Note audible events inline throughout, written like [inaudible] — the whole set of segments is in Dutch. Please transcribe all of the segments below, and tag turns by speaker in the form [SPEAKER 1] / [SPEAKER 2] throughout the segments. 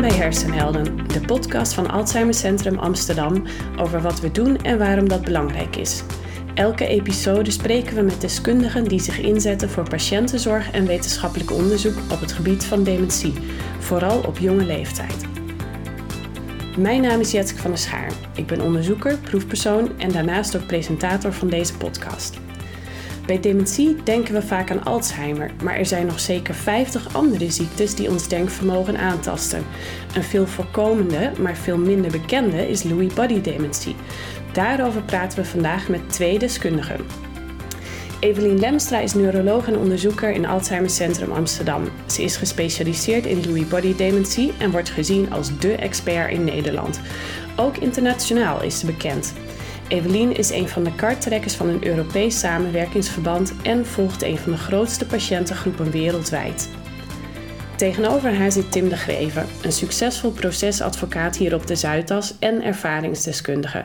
[SPEAKER 1] Bij Hersenhelden, de podcast van Alzheimer Centrum Amsterdam over wat we doen en waarom dat belangrijk is. Elke episode spreken we met deskundigen die zich inzetten voor patiëntenzorg en wetenschappelijk onderzoek op het gebied van dementie, vooral op jonge leeftijd. Mijn naam is Jetske van der Schaar. Ik ben onderzoeker, proefpersoon en daarnaast ook presentator van deze podcast. Bij dementie denken we vaak aan Alzheimer, maar er zijn nog zeker 50 andere ziektes die ons denkvermogen aantasten. Een veel voorkomende, maar veel minder bekende is Lewy body dementie. Daarover praten we vandaag met twee deskundigen. Evelien Lemstra is neuroloog en onderzoeker in Alzheimer Centrum Amsterdam. Ze is gespecialiseerd in Lewy body dementie en wordt gezien als dé expert in Nederland. Ook internationaal is ze bekend. Evelien is een van de karttrekkers van een Europees samenwerkingsverband en volgt een van de grootste patiëntengroepen wereldwijd. Tegenover haar zit Tim de Greven, een succesvol procesadvocaat hier op de Zuidas en ervaringsdeskundige.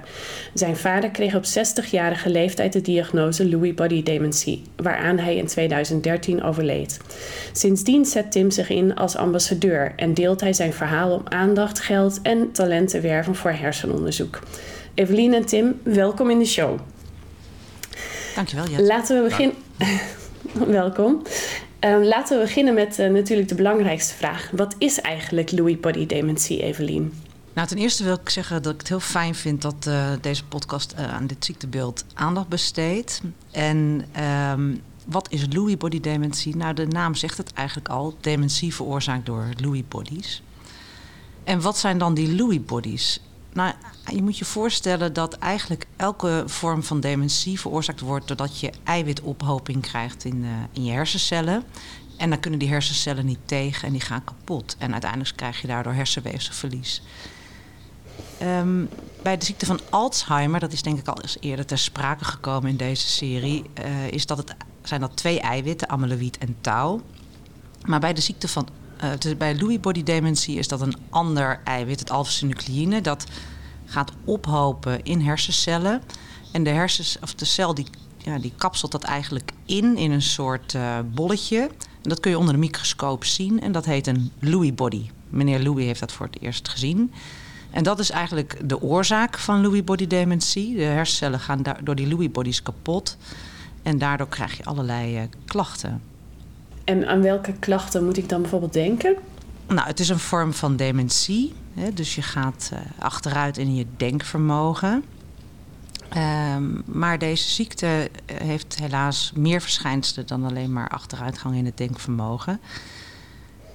[SPEAKER 1] Zijn vader kreeg op 60-jarige leeftijd de diagnose Lewy body dementie, waaraan hij in 2013 overleed. Sindsdien zet Tim zich in als ambassadeur en deelt hij zijn verhaal om aandacht, geld en talent te werven voor hersenonderzoek. Evelien en Tim, welkom in de show.
[SPEAKER 2] Dankjewel, Jet.
[SPEAKER 1] Laten we beginnen. [laughs] welkom. Uh, laten we beginnen met uh, natuurlijk de belangrijkste vraag. Wat is eigenlijk Lewy body dementie, Evelien?
[SPEAKER 2] Nou, ten eerste wil ik zeggen dat ik het heel fijn vind dat uh, deze podcast aan dit ziektebeeld aandacht besteedt. En um, wat is Lewy body dementie? Nou, de naam zegt het eigenlijk al. Dementie veroorzaakt door Lewy bodies. En wat zijn dan die Lewy bodies? Nou, je moet je voorstellen dat eigenlijk elke vorm van dementie veroorzaakt wordt doordat je eiwitophoping krijgt in, uh, in je hersencellen. En dan kunnen die hersencellen niet tegen en die gaan kapot. En uiteindelijk krijg je daardoor hersenweefselverlies. Um, bij de ziekte van Alzheimer, dat is denk ik al eens eerder ter sprake gekomen in deze serie, uh, is dat het, zijn dat twee eiwitten, amyloïd en tau. Maar bij de ziekte van uh, dus bij Lewy body dementie is dat een ander eiwit, het alpha-synucleïne, dat gaat ophopen in hersencellen. En de, hersens, of de cel die, ja, die kapselt dat eigenlijk in, in een soort uh, bolletje. En dat kun je onder de microscoop zien en dat heet een Lewy body. Meneer Lewy heeft dat voor het eerst gezien. En dat is eigenlijk de oorzaak van Lewy body dementie. De hersencellen gaan door die Lewy bodies kapot. En daardoor krijg je allerlei uh, klachten.
[SPEAKER 1] En aan welke klachten moet ik dan bijvoorbeeld denken?
[SPEAKER 2] Nou, het is een vorm van dementie. Hè, dus je gaat uh, achteruit in je denkvermogen. Um, maar deze ziekte eh, heeft helaas meer verschijnselen dan alleen maar achteruitgang in het denkvermogen.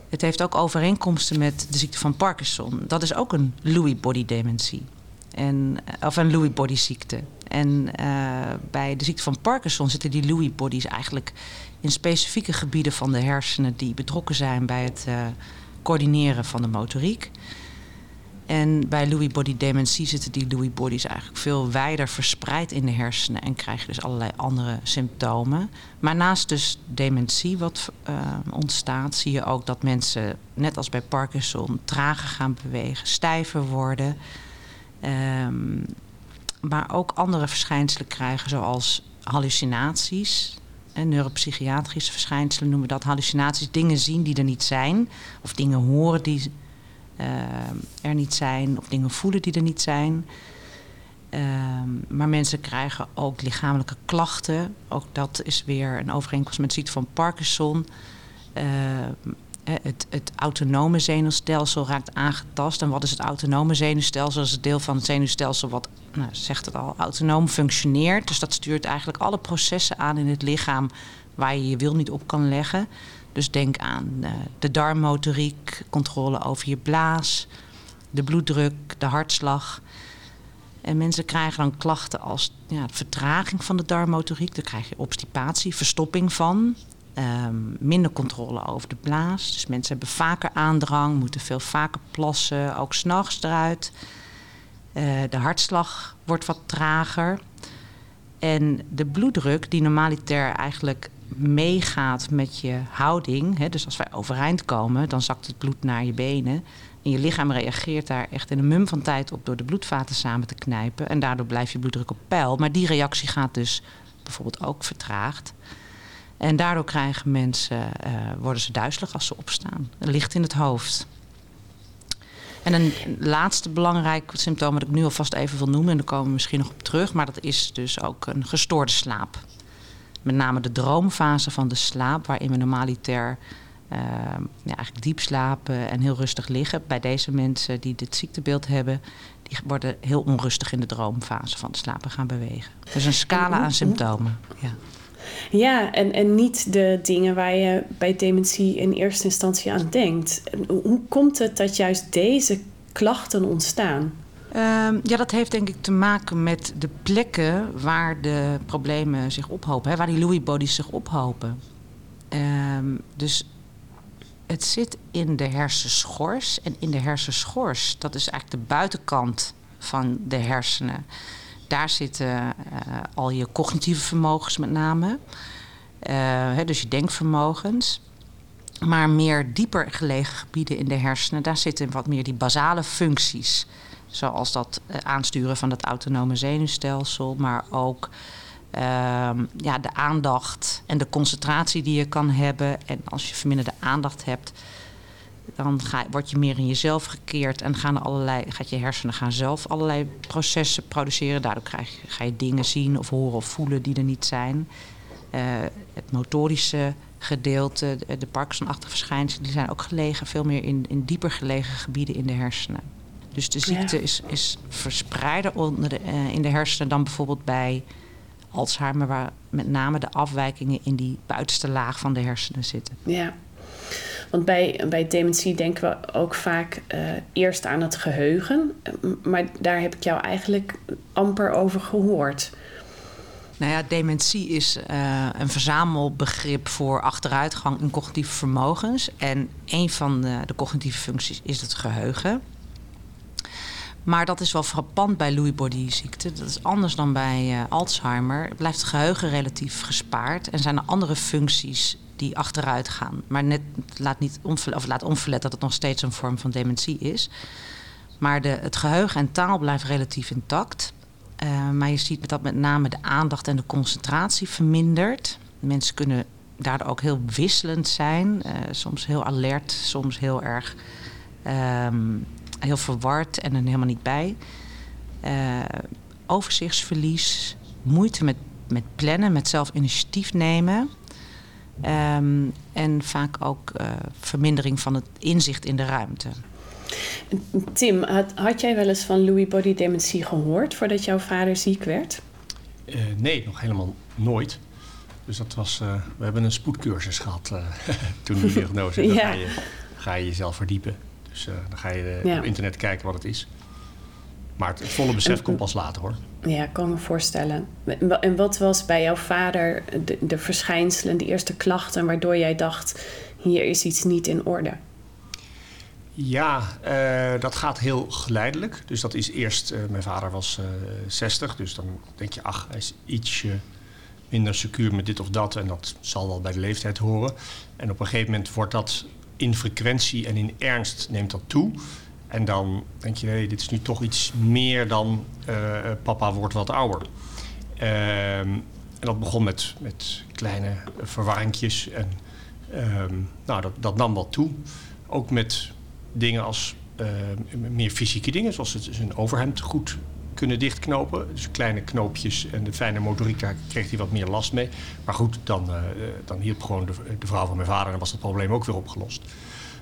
[SPEAKER 2] Het heeft ook overeenkomsten met de ziekte van Parkinson. Dat is ook een Lewy body dementie. En, eh, of een Lewy body ziekte. En bij de ziekte van Parkinson zitten die Lewy bodies eigenlijk in specifieke gebieden van de hersenen die betrokken zijn bij het uh, coördineren van de motoriek. En bij Lewy body dementie zitten die Lewy bodies eigenlijk veel wijder verspreid in de hersenen en krijg je dus allerlei andere symptomen. Maar naast dus dementie wat uh, ontstaat, zie je ook dat mensen, net als bij Parkinson, trager gaan bewegen, stijver worden. Um, maar ook andere verschijnselen krijgen, zoals hallucinaties. En neuropsychiatrische verschijnselen noemen we dat hallucinaties. Dingen zien die er niet zijn, of dingen horen die uh, er niet zijn, of dingen voelen die er niet zijn. Uh, maar mensen krijgen ook lichamelijke klachten. Ook dat is weer een overeenkomst met ziekte van Parkinson. Uh, het, het, autonome zenuwstelsel raakt aangetast. En wat is het autonome zenuwstelsel? Dat is het deel van het zenuwstelsel wat, nou, zegt het al, autonoom functioneert. Dus dat stuurt eigenlijk alle processen aan in het lichaam waar je je wil niet op kan leggen. Dus denk aan uh, de darmmotoriek, controle over je blaas, de bloeddruk, de hartslag. En mensen krijgen dan klachten als ja, vertraging van de darmmotoriek. Dan krijg je obstipatie, verstopping van. Um, minder controle over de blaas. Dus mensen hebben vaker aandrang, moeten veel vaker plassen, ook s'nachts eruit. Uh, de hartslag wordt wat trager. En de bloeddruk, die normaliter eigenlijk meegaat met je houding. Hè, dus als wij overeind komen, dan zakt het bloed naar je benen. En je lichaam reageert daar echt in een mum van tijd op door de bloedvaten samen te knijpen. En daardoor blijft je bloeddruk op peil. Maar die reactie gaat dus bijvoorbeeld ook vertraagd. En daardoor krijgen mensen, uh, worden ze duizelig als ze opstaan. Licht in het hoofd. En een laatste belangrijk symptoom dat ik nu alvast even wil noemen, en daar komen we misschien nog op terug, maar dat is dus ook een gestoorde slaap. Met name de droomfase van de slaap, waarin we normaliter uh, ja, eigenlijk diep slapen en heel rustig liggen. Bij deze mensen die dit ziektebeeld hebben, die worden heel onrustig in de droomfase van het slapen gaan bewegen. Dus een scala aan symptomen. Ja.
[SPEAKER 1] Ja, en, en niet de dingen waar je bij dementie in eerste instantie aan denkt. Hoe komt het dat juist deze klachten ontstaan?
[SPEAKER 2] Um, ja, dat heeft denk ik te maken met de plekken waar de problemen zich ophopen, hè, waar die Lewy bodies zich ophopen. Um, dus het zit in de hersenschors. En in de hersenschors, dat is eigenlijk de buitenkant van de hersenen. Daar zitten uh, al je cognitieve vermogens met name. Uh, dus je denkvermogens. Maar meer dieper gelegen gebieden in de hersenen, daar zitten wat meer die basale functies. Zoals dat uh, aansturen van het autonome zenuwstelsel, maar ook Ehm, ja, de aandacht en de concentratie die je kan hebben. En als je verminderde aandacht hebt, dan ga, word je meer in jezelf gekeerd en gaan allerlei, gaat je hersenen gaan zelf allerlei processen produceren. Daardoor krijg je, ga je dingen zien of horen of voelen die er niet zijn. Uh, het motorische gedeelte, de, Parkinson-achtige verschijnselen, die zijn ook gelegen, veel meer in, in dieper gelegen gebieden in de hersenen. Dus de ziekte is, is verspreider onder de, uh, in de hersenen dan bijvoorbeeld bij Alzheimer, waar met name de afwijkingen in die buitenste laag van de hersenen zitten.
[SPEAKER 1] Ja, want bij, bij dementie denken we ook vaak uh, eerst aan het geheugen, maar daar heb ik jou eigenlijk amper over gehoord.
[SPEAKER 2] Nou ja, dementie is uh, een verzamelbegrip voor achteruitgang in cognitieve vermogens. En een van de cognitieve functies is het geheugen. Maar dat is wel frappant bij Lewy body ziekte. Dat is anders dan bij uh, Alzheimer. Blijft het geheugen relatief gespaard en zijn er andere functies die achteruit gaan. Maar laat, niet onverlet dat het nog steeds een vorm van dementie is. Maar de, het geheugen en taal blijven relatief intact. Uh, maar je ziet dat met name de aandacht en de concentratie vermindert. Mensen kunnen daardoor ook heel wisselend zijn. Uh, soms heel alert, soms heel erg um, heel verward en er helemaal niet bij. Uh, overzichtsverlies, moeite met, met plannen, met zelf initiatief nemen. Um, en vaak ook uh, vermindering van het inzicht in de ruimte.
[SPEAKER 1] Tim, had, had jij wel eens van Lewy body dementie gehoord voordat jouw vader ziek werd?
[SPEAKER 3] Uh, nee, nog helemaal nooit. Dus dat was, we hebben een spoedcursus gehad [laughs] toen die diagnose. ja. Dan ga je, ga je jezelf verdiepen. Dus uh, dan ga je uh, ja. op internet kijken wat het is. Maar het, volle besef en, komt pas later hoor.
[SPEAKER 1] Ja, kan me voorstellen. En wat was bij jouw vader de, de verschijnselen, de eerste klachten waardoor jij dacht: hier is iets niet in orde?
[SPEAKER 3] Ja, uh, dat gaat heel geleidelijk. Dus dat is eerst, mijn vader was 60, dus dan denk je, ach, hij is ietsje minder secuur met dit of dat. En dat zal wel bij de leeftijd horen. En op een gegeven moment wordt dat in frequentie en in ernst neemt dat toe. En dan denk je, nee, dit is nu toch iets meer dan uh, papa wordt wat ouder. Uh, en dat begon met, met kleine verwarringjes. En uh, nou, dat, dat nam wat toe. Ook met dingen als uh, meer fysieke dingen, zoals het zijn overhemd goed kunnen dichtknopen. Dus kleine knoopjes en de fijne motoriek, daar kreeg hij wat meer last mee. Maar goed, dan, uh, dan hielp gewoon de, de, vrouw van mijn vader en was het probleem ook weer opgelost.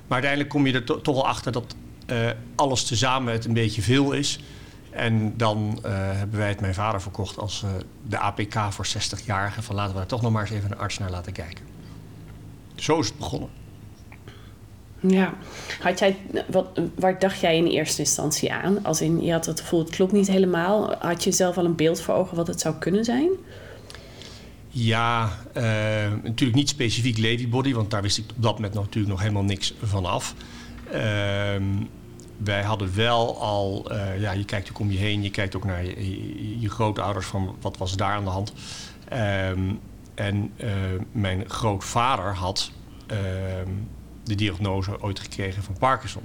[SPEAKER 3] Maar uiteindelijk kom je er to toch wel achter dat uh, alles tezamen het een beetje veel is. En dan uh, hebben wij het mijn vader verkocht als de APK voor 60-jarigen. Van laten we daar toch nog maar eens even een arts naar laten kijken. Zo is het begonnen.
[SPEAKER 1] Ja, had jij, wat, waar dacht jij in eerste instantie aan? Als in, je had het gevoel, het klopt niet helemaal. Had je zelf al een beeld voor ogen wat het zou kunnen zijn?
[SPEAKER 3] Ja, uh, natuurlijk niet specifiek Levybody, want daar wist ik op dat moment nog, natuurlijk nog helemaal niks van af. Uh, wij hadden wel al, uh, ja, je kijkt ook om je heen, je kijkt ook naar je, je, je grootouders van wat was daar aan de hand. Ehm, en mijn grootvader had ehm, de diagnose ooit gekregen van Parkinson.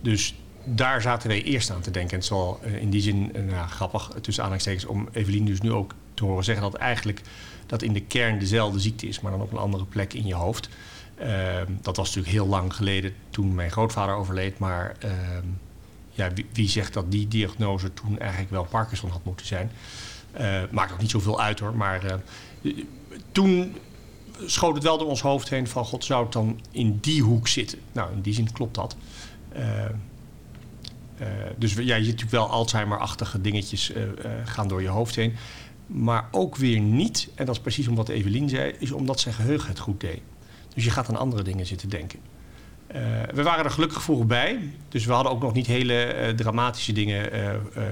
[SPEAKER 3] Dus daar zaten wij eerst aan te denken. En het wel uh, in die zin uh, nou, grappig, tussen aanhalingstekens, om Evelien dus nu ook te horen zeggen dat eigenlijk dat in de kern dezelfde ziekte is, maar dan op een andere plek in je hoofd. Uh, dat was natuurlijk heel lang geleden toen mijn grootvader overleed, maar ja, wie, zegt dat die diagnose toen eigenlijk wel Parkinson had moeten zijn? Uh, maakt ook niet zoveel uit hoor. Maar toen schoot het wel door ons hoofd heen van God zou het dan in die hoek zitten. Nou, in die zin klopt dat. Uh, dus ja, je ziet natuurlijk wel Alzheimer-achtige dingetjes gaan door je hoofd heen. Maar ook weer niet, en dat is precies omdat Evelien zei, is omdat zijn geheugen het goed deed. Dus je gaat aan andere dingen zitten denken. We waren er gelukkig vroeg bij, dus we hadden ook nog niet hele dramatische dingen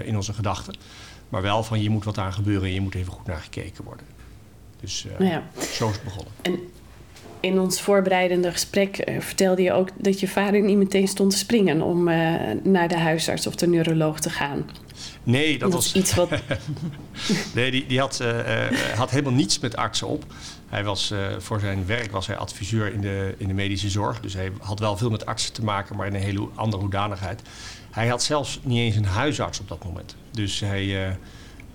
[SPEAKER 3] in onze gedachten. Maar wel van je moet wat aan gebeuren en je moet even goed naar gekeken worden. Dus ja. zo is het begonnen.
[SPEAKER 1] En in ons voorbereidende gesprek vertelde je ook dat je vader niet meteen stond te springen om naar de huisarts of de neuroloog te gaan.
[SPEAKER 3] Nee, dat,
[SPEAKER 1] dat
[SPEAKER 3] was
[SPEAKER 1] iets wat. [laughs]
[SPEAKER 3] nee, die, die had, had helemaal niets met artsen op. Hij was, uh, voor zijn werk was hij adviseur in de, in de medische zorg. Dus hij had wel veel met artsen te maken, maar in een hele andere hoedanigheid. Hij had zelfs niet eens een huisarts op dat moment. Dus hij, uh,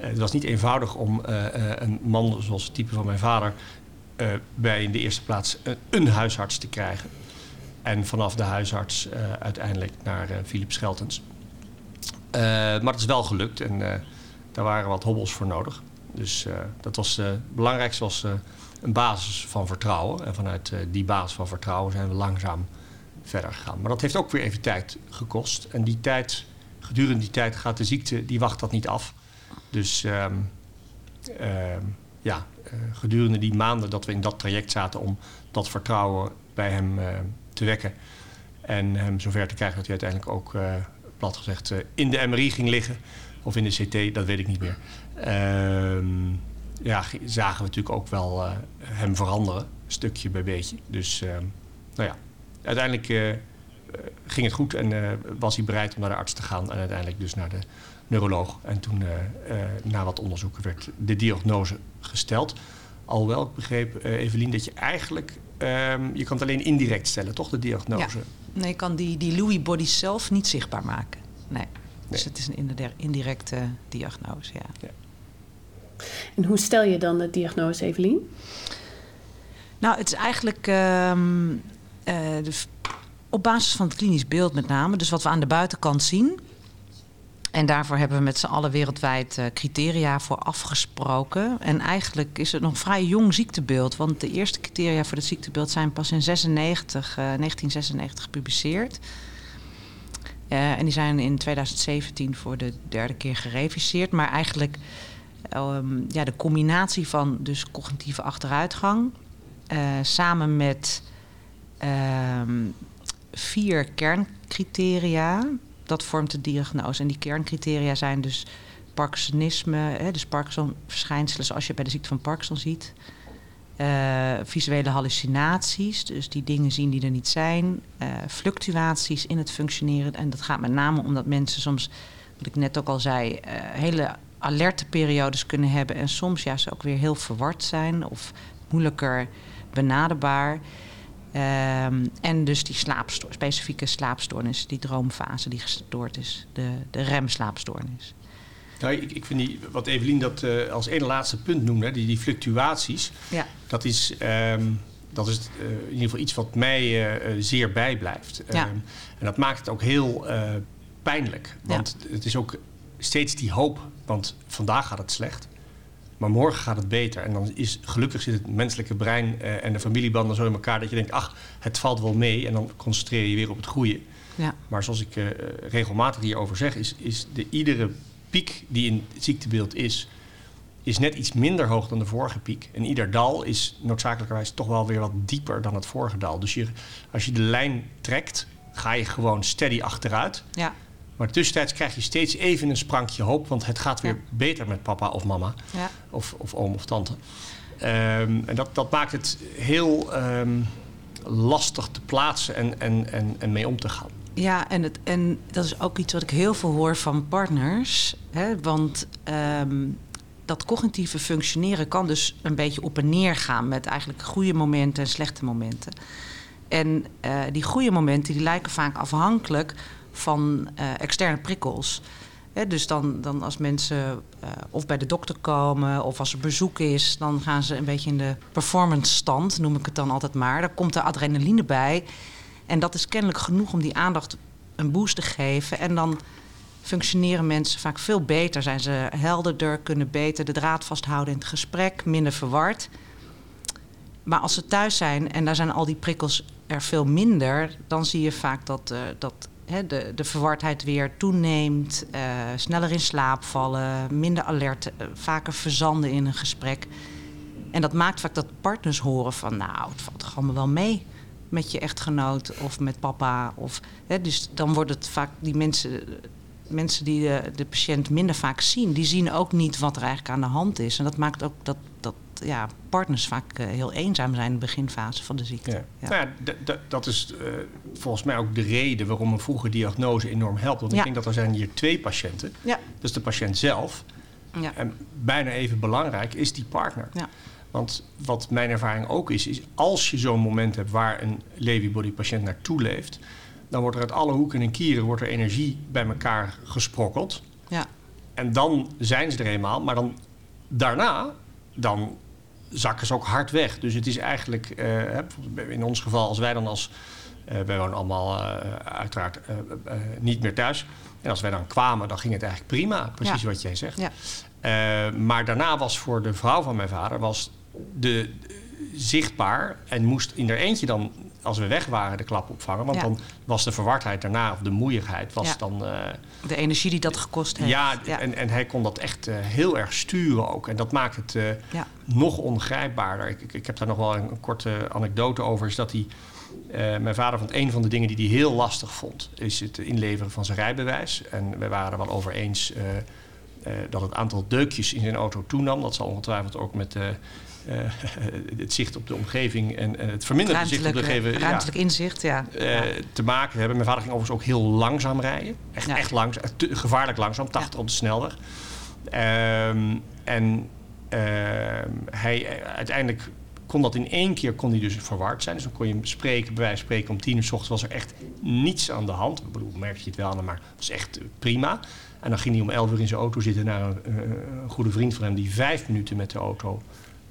[SPEAKER 3] het was niet eenvoudig om uh, een man zoals het type van mijn vader... bij in de eerste plaats een huisarts te krijgen. En vanaf de huisarts uiteindelijk naar Philip Scheltens. maar het is wel gelukt en daar waren wat hobbels voor nodig. Dus dat was het belangrijkste was een basis van vertrouwen. En vanuit die basis van vertrouwen zijn we langzaam verder gegaan. Maar dat heeft ook weer even tijd gekost. En die tijd, gedurende die tijd gaat de ziekte, die wacht dat niet af. Dus um, uh, ja, uh, gedurende die maanden dat we in dat traject zaten om dat vertrouwen bij hem uh, te wekken. En hem zover te krijgen dat hij uiteindelijk ook, plat gezegd, in de MRI ging liggen. Of in de CT, dat weet ik niet meer. Ehm, ja, zagen we natuurlijk ook wel hem veranderen, stukje bij beetje. Dus nou ja, uiteindelijk ging het goed en was hij bereid om naar de arts te gaan en uiteindelijk dus naar de neuroloog. En toen na wat onderzoeken werd de diagnose gesteld. Alhoewel ik begreep, Evelien, dat je eigenlijk, um, je kan het alleen indirect stellen, toch, de diagnose? Ja.
[SPEAKER 2] Nee, je kan die, die Lewy body zelf niet zichtbaar maken. Nee. nee. Dus het is een indirecte diagnose, ja. ja.
[SPEAKER 1] En hoe stel je dan de diagnose, Evelien?
[SPEAKER 2] Nou, het is eigenlijk um, uh, de, op basis van het klinisch beeld met name. Dus wat we aan de buitenkant zien. En daarvoor hebben we met z'n allen wereldwijd uh, criteria voor afgesproken. En eigenlijk is het nog vrij jong ziektebeeld. Want de eerste criteria voor het ziektebeeld zijn pas in 96, uh, 1996 gepubliceerd. Uh, en die zijn in 2017 voor de derde keer gereviseerd. Maar eigenlijk um, ja, de combinatie van dus cognitieve achteruitgang samen met um, vier kerncriteria, dat vormt de diagnose. En die kerncriteria zijn dus Parkinsonisme, hè, dus Parkinson-verschijnselen zoals je bij de ziekte van Parkinson ziet. Uh, visuele hallucinaties, dus die dingen zien die er niet zijn. Uh, fluctuaties in het functioneren. En dat gaat met name omdat mensen soms, wat ik net ook al zei, uh, hele alerte periodes kunnen hebben en soms juist ook weer heel verward zijn of moeilijker benaderbaar. Um, en dus die slaapstoor, specifieke slaapstoornis, die droomfase die gestoord is, de, de remslaapstoornis.
[SPEAKER 3] Nou, ik, ik vind die, wat Evelien dat uh, als ene laatste punt noemde, die, die fluctuaties, ja. dat is, um, dat is uh, in ieder geval iets wat mij uh, zeer bijblijft. Ja. Um, en dat maakt het ook heel pijnlijk. Want ja. het is ook steeds die hoop want vandaag gaat het slecht, maar morgen gaat het beter. En dan is gelukkig zit het menselijke brein uh, en de familiebanden zo in elkaar dat je denkt, ach, het valt wel mee. En dan concentreer je weer op het goede. Ja. Maar zoals ik uh, regelmatig hierover zeg, is, is de iedere piek die in het ziektebeeld is, is net iets minder hoog dan de vorige piek. En ieder dal is noodzakelijkerwijs toch wel weer wat dieper dan het vorige dal. Dus je, als je de lijn trekt, ga je gewoon steady achteruit. Ja. Maar tussentijds krijg je steeds even een sprankje hoop, want het gaat weer beter met papa of mama, ja. of, of oom of tante. Um, en dat, dat maakt het heel um, lastig te plaatsen en, en, en, en mee om te gaan.
[SPEAKER 2] Ja, en, het, en dat is ook iets wat ik heel veel hoor van partners. Hè, want um, dat cognitieve functioneren kan dus een beetje op en neer gaan met eigenlijk goede momenten en slechte momenten. En uh, die goede momenten die lijken vaak afhankelijk van uh, externe prikkels. Dus dan, dan als mensen uh, of bij de dokter komen of als er bezoek is, dan gaan ze een beetje in de performance stand, noem ik het dan altijd maar. Daar komt de adrenaline bij. En dat is kennelijk genoeg om die aandacht een boost te geven. En dan functioneren mensen vaak veel beter. Zijn ze helderder, kunnen beter de draad vasthouden in het gesprek, minder verward. Maar als ze thuis zijn en daar zijn al die prikkels er veel minder, dan zie je vaak dat, uh, dat de, de verwardheid weer toeneemt, uh, sneller in slaap vallen, minder alert, uh, vaker verzanden in een gesprek. En dat maakt vaak dat partners horen van, nou, het valt toch allemaal wel mee met je echtgenoot of met papa. Of, dus dan wordt het vaak die mensen, mensen die de, de patiënt minder vaak zien, die zien ook niet wat er eigenlijk aan de hand is. En dat maakt ook dat, dat ja, partners vaak uh, heel eenzaam zijn in de beginfase van de ziekte.
[SPEAKER 3] Ja. ja. Nou ja dat is uh, volgens mij ook de reden waarom een vroege diagnose enorm helpt. Want ik denk dat er zijn hier twee patiënten. Ja. Dus de patiënt zelf. Ja. En bijna even belangrijk is die partner. Ja. Want wat mijn ervaring ook is, is als je zo'n moment hebt waar een Levy-body patiënt naartoe leeft, dan wordt er uit alle hoeken en kieren wordt er energie bij elkaar gesprokkeld. Ja. En dan zijn ze er eenmaal, maar dan daarna, dan zakken ze ook hard weg. Dus het is eigenlijk, uh, in ons geval, als wij dan als, uh, wij wonen allemaal uh, uiteraard niet meer thuis. En als wij dan kwamen, dan ging het eigenlijk prima, precies ja. wat jij zegt. Ja. maar daarna was voor de vrouw van mijn vader was de, zichtbaar en moest in er eentje dan, als we weg waren, de klap opvangen. Want dan was de verwardheid daarna, of de moeigheid, was dan... Uh,
[SPEAKER 2] de energie die dat gekost heeft.
[SPEAKER 3] Ja, En, en hij kon dat echt uh, heel erg sturen ook. En dat maakt het uh, nog ongrijpbaarder. Ik, ik, ik, heb daar nog wel een, een korte anekdote over. Is dat hij... mijn vader vond een van de dingen die hij heel lastig vond, is het inleveren van zijn rijbewijs. En we waren er wel over eens dat het aantal deukjes in zijn auto toenam. Dat zal ongetwijfeld ook met uh, [laughs] het zicht op de omgeving en, en het verminderde zicht op de omgeving.
[SPEAKER 2] Ruimtelijk ja, inzicht, ja. Uh,
[SPEAKER 3] te maken hebben. Mijn vader ging overigens ook heel langzaam rijden. Echt, ja. echt langzaam, gevaarlijk langzaam, 80 op de snelweg. Um, en uh, hij uiteindelijk kon dat in één keer kon hij dus verward zijn. Dus dan kon je hem spreken, bij wijze van spreken, om tien uur s ochtends was er echt niets aan de hand. Ik bedoel, merk je het wel, maar het was echt prima. En dan ging hij om elf uur in zijn auto zitten naar een, een goede vriend van hem die vijf minuten met de auto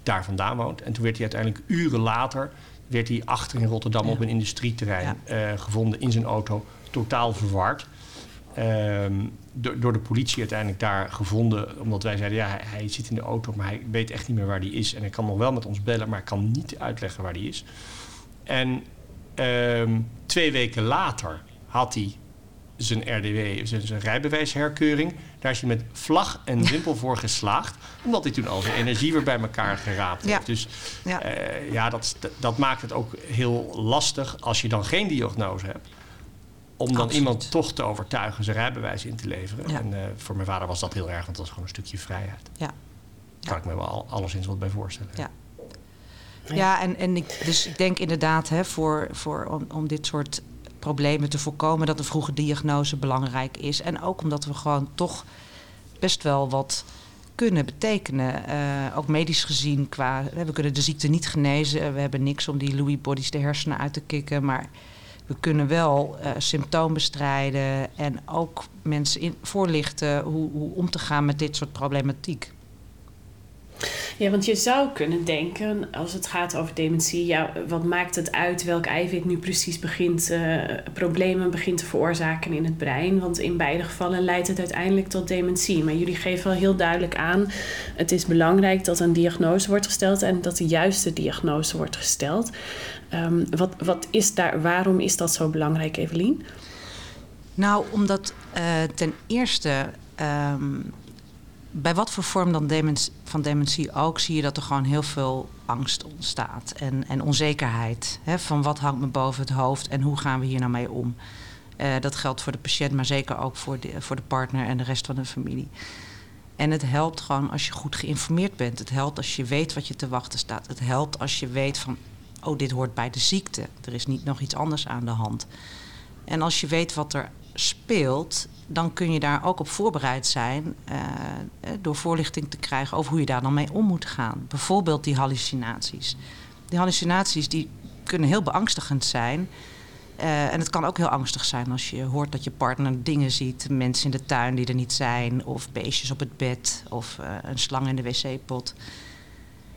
[SPEAKER 3] daar vandaan woont. En toen werd hij uiteindelijk uren later werd hij achter in Rotterdam op een industrieterrein ja. uh, gevonden in zijn auto, totaal verward. Um, door, door de politie uiteindelijk daar gevonden, omdat wij zeiden: ja, hij, hij, zit in de auto, maar hij weet echt niet meer waar hij is. En hij kan nog wel met ons bellen, maar hij kan niet uitleggen waar hij is. En um, twee weken later had hij zijn RDW, zijn, zijn rijbewijsherkeuring. Daar is hij met vlag en wimpel voor geslaagd. Omdat hij toen al zijn energie weer bij elkaar geraapt heeft. Dus ja, uh, ja dat, dat maakt het ook heel lastig als je dan geen diagnose hebt. Om dan Absoluut. iemand toch te overtuigen zijn rijbewijs in te leveren. Ja. En uh, voor mijn vader was dat heel erg, want dat was gewoon een stukje vrijheid. Ja. Daar kan ik me wel alleszins wat bij voorstellen.
[SPEAKER 2] Ja. Ja, en, en ik, dus ik denk inderdaad, hè, voor, voor, om, om dit soort problemen te voorkomen, dat een vroege diagnose belangrijk is. En ook omdat we gewoon toch best wel wat kunnen betekenen. Uh, ook medisch gezien, qua, we kunnen de ziekte niet genezen. We hebben niks om die Lewy bodies de hersenen uit te kicken. Maar we kunnen wel uh, symptomen bestrijden en ook mensen in, voorlichten hoe, hoe om te gaan met dit soort problematiek.
[SPEAKER 1] Ja, want je zou kunnen denken, als het gaat over dementie, ja, wat maakt het uit welk eiwit nu precies begint, uh, problemen begint te veroorzaken in het brein? Want in beide gevallen leidt het uiteindelijk tot dementie. Maar jullie geven wel heel duidelijk aan, het is belangrijk dat een diagnose wordt gesteld en dat de juiste diagnose wordt gesteld. Um, wat, wat is daar, waarom is dat zo belangrijk, Evelien?
[SPEAKER 2] Nou, omdat uh, ten eerste um, bij wat voor vorm dan dementie, van dementie ook, zie je dat er gewoon heel veel angst ontstaat en, en onzekerheid. Hè, van wat hangt me boven het hoofd en hoe gaan we hier nou mee om? Uh, dat geldt voor de patiënt, maar zeker ook voor de, voor de partner en de rest van de familie. En het helpt gewoon als je goed geïnformeerd bent. Het helpt als je weet wat je te wachten staat. Het helpt als je weet van, oh, dit hoort bij de ziekte. Er is niet nog iets anders aan de hand. En als je weet wat er speelt, dan kun je daar ook op voorbereid zijn uh, door voorlichting te krijgen over hoe je daar dan mee om moet gaan. Bijvoorbeeld die hallucinaties. Die hallucinaties die kunnen heel beangstigend zijn. Uh, en het kan ook heel angstig zijn als je hoort dat je partner dingen ziet, mensen in de tuin die er niet zijn, of beestjes op het bed, of een slang in de wc-pot.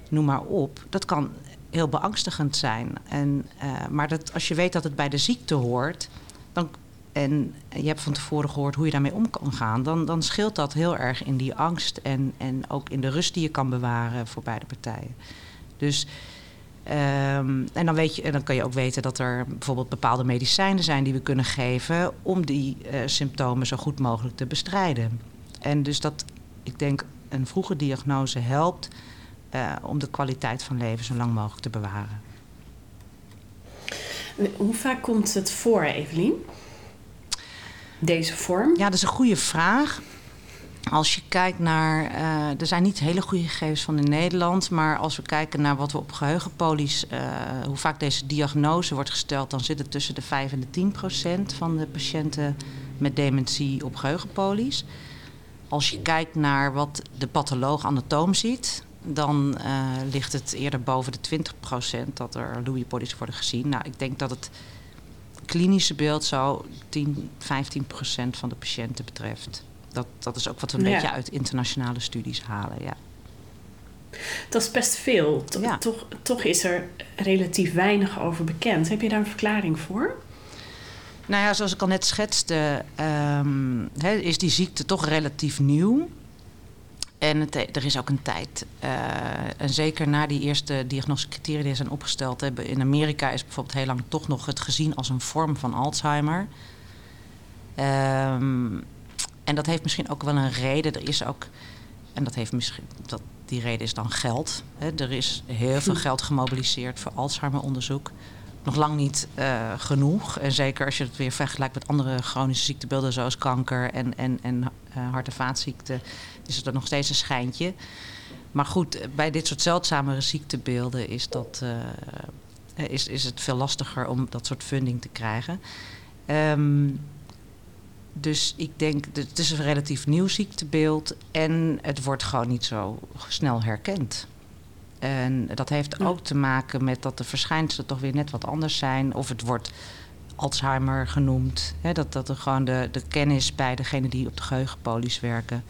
[SPEAKER 2] Noem maar op. Dat kan heel beangstigend zijn. En, maar dat, als je weet dat het bij de ziekte hoort, dan en je hebt van tevoren gehoord hoe je daarmee om kan gaan, dan, dan scheelt dat heel erg in die angst en, en ook in de rust die je kan bewaren voor beide partijen. Dus Um, en, dan weet je, dan kan je ook weten dat er bijvoorbeeld bepaalde medicijnen zijn die we kunnen geven om die uh, symptomen zo goed mogelijk te bestrijden. En dus dat, ik denk, een vroege diagnose helpt uh, om de kwaliteit van leven zo lang mogelijk te bewaren.
[SPEAKER 1] Hoe vaak komt het voor, Evelien? Deze vorm?
[SPEAKER 2] Ja, dat is een goede vraag. Als je kijkt naar, uh, er zijn niet hele goede gegevens van in Nederland, maar als we kijken naar wat we op geheugenpolies, uh, hoe vaak deze diagnose wordt gesteld, dan zit het tussen de 5 en de 10 procent van de patiënten met dementie op geheugenpolies. Als je kijkt naar wat de patholoog anatoom ziet, dan uh, ligt het eerder boven de 20 procent dat er Lewy bodies worden gezien. Nou, ik denk dat het klinische beeld zo 10, 15 procent van de patiënten betreft dat, dat is ook wat we een beetje uit internationale studies halen. Ja.
[SPEAKER 1] Dat is best veel. Toch, toch is er relatief weinig over bekend. Heb je daar een verklaring voor?
[SPEAKER 2] Nou ja, zoals ik al net schetste, um, is die ziekte toch relatief nieuw. En het, er is ook een tijd. Uh, en zeker na die eerste diagnosecriteria die zijn opgesteld hebben. In Amerika is bijvoorbeeld heel lang toch nog het gezien als een vorm van Alzheimer. Um, en dat heeft misschien ook wel een reden. Er is ook, en dat heeft misschien, dat, die reden is dan geld. Hè. Er is heel veel [laughs] geld gemobiliseerd voor Alzheimer-onderzoek. Nog lang niet uh, genoeg. En zeker als je het weer vergelijkt met andere chronische ziektebeelden, zoals kanker en, en, en uh, hart- en vaatziekten, is het er nog steeds een schijntje. Maar goed, bij dit soort zeldzamere ziektebeelden is, dat, uh, is, is het veel lastiger om dat soort funding te krijgen. Um, dus ik denk, het is een relatief nieuw ziektebeeld en het wordt gewoon niet zo snel herkend. En dat heeft ook te maken met dat de verschijnselen toch weer net wat anders zijn. Of het wordt Alzheimer genoemd. Hè, dat, dat er gewoon de, de kennis bij degenen die op de geheugenpolies werken...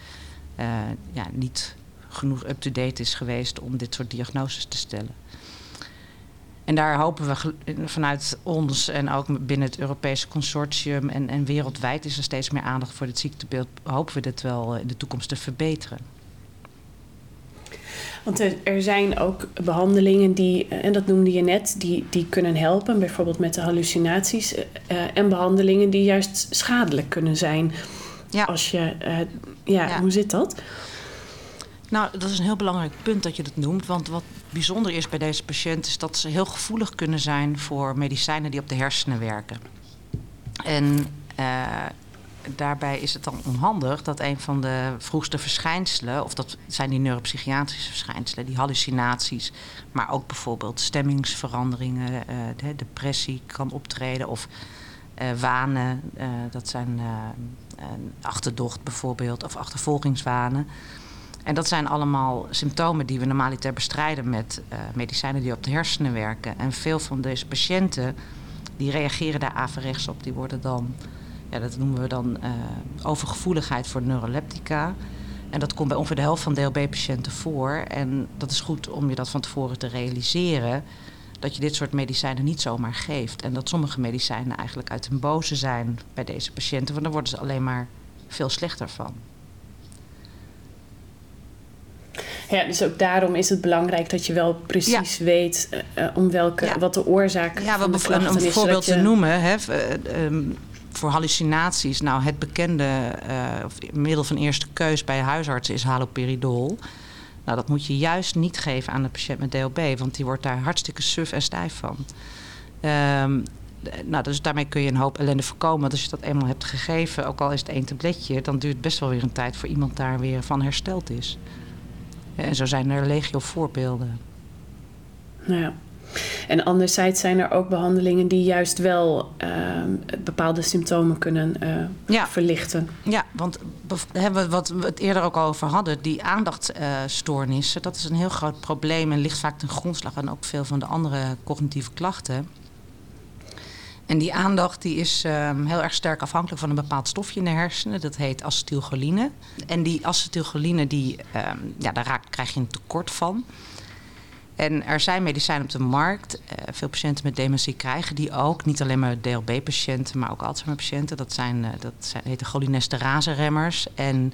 [SPEAKER 2] Uh, ja, niet genoeg up-to-date is geweest om dit soort diagnoses te stellen. En daar hopen we vanuit ons en ook binnen het Europese consortium en, en wereldwijd is er steeds meer aandacht voor het ziektebeeld. Hopen we dit wel in de toekomst te verbeteren.
[SPEAKER 1] Want er, zijn ook behandelingen die, eh, en dat noemde je net, die, die kunnen helpen, bijvoorbeeld met de hallucinaties. Uh, en behandelingen die juist schadelijk kunnen zijn. Ja. Als je, uh, ja, ja, hoe zit dat?
[SPEAKER 2] Nou, dat is een heel belangrijk punt dat je dat noemt. Want wat bijzonder is bij deze patiënten is dat ze heel gevoelig kunnen zijn voor medicijnen die op de hersenen werken. En uh, daarbij is het dan onhandig dat een van de vroegste verschijnselen, of dat zijn die neuropsychiatrische verschijnselen, die hallucinaties, maar ook bijvoorbeeld stemmingsveranderingen, de depressie kan optreden of uh, wanen, dat zijn achterdocht bijvoorbeeld, of achtervolgingswanen. En dat zijn allemaal symptomen die we normaliter bestrijden met medicijnen die op de hersenen werken. En veel van deze patiënten die reageren daar averechts op. Die worden dan, ja, dat noemen we dan uh, overgevoeligheid voor neuroleptica. En dat komt bij ongeveer de helft van DLB-patiënten voor. En dat is goed om je dat van tevoren te realiseren. Dat je dit soort medicijnen niet zomaar geeft. En dat sommige medicijnen eigenlijk uit hun boze zijn bij deze patiënten. Want dan worden ze alleen maar veel slechter van.
[SPEAKER 1] Ja, dus ook daarom is het belangrijk dat je wel precies weet uh, om welke, wat de oorzaak ja, van de klachten
[SPEAKER 2] om een voorbeeld te noemen, hè, um, voor hallucinaties. Nou, het bekende uh, middel van eerste keus bij huisartsen is haloperidol. Nou, dat moet je juist niet geven aan de patiënt met DLB, want die wordt daar hartstikke suf en stijf van. Um, nou, dus daarmee kun je een hoop ellende voorkomen. Want als je dat eenmaal hebt gegeven, ook al is het één tabletje, dan duurt best wel weer een tijd voor iemand daar weer van hersteld is. En zo zijn er legio voorbeelden.
[SPEAKER 1] Nou ja. En anderzijds zijn er ook behandelingen die juist wel uh, bepaalde symptomen kunnen uh, ja. verlichten.
[SPEAKER 2] Ja, want hebben wat we het eerder ook al over hadden, die aandachtstoornissen, dat is een heel groot probleem en ligt vaak ten grondslag aan ook veel van de andere cognitieve klachten. En die aandacht die is um, heel erg sterk afhankelijk van een bepaald stofje in de hersenen. Dat heet acetylcholine. En die acetylcholine, die, um, ja, daar raak, krijg je een tekort van. En er zijn medicijnen op de markt. Uh, veel patiënten met dementie krijgen die ook. Niet alleen maar DLB-patiënten, maar ook Alzheimer-patiënten. Dat, zijn, uh, dat zijn, heten cholinesterase-remmers. En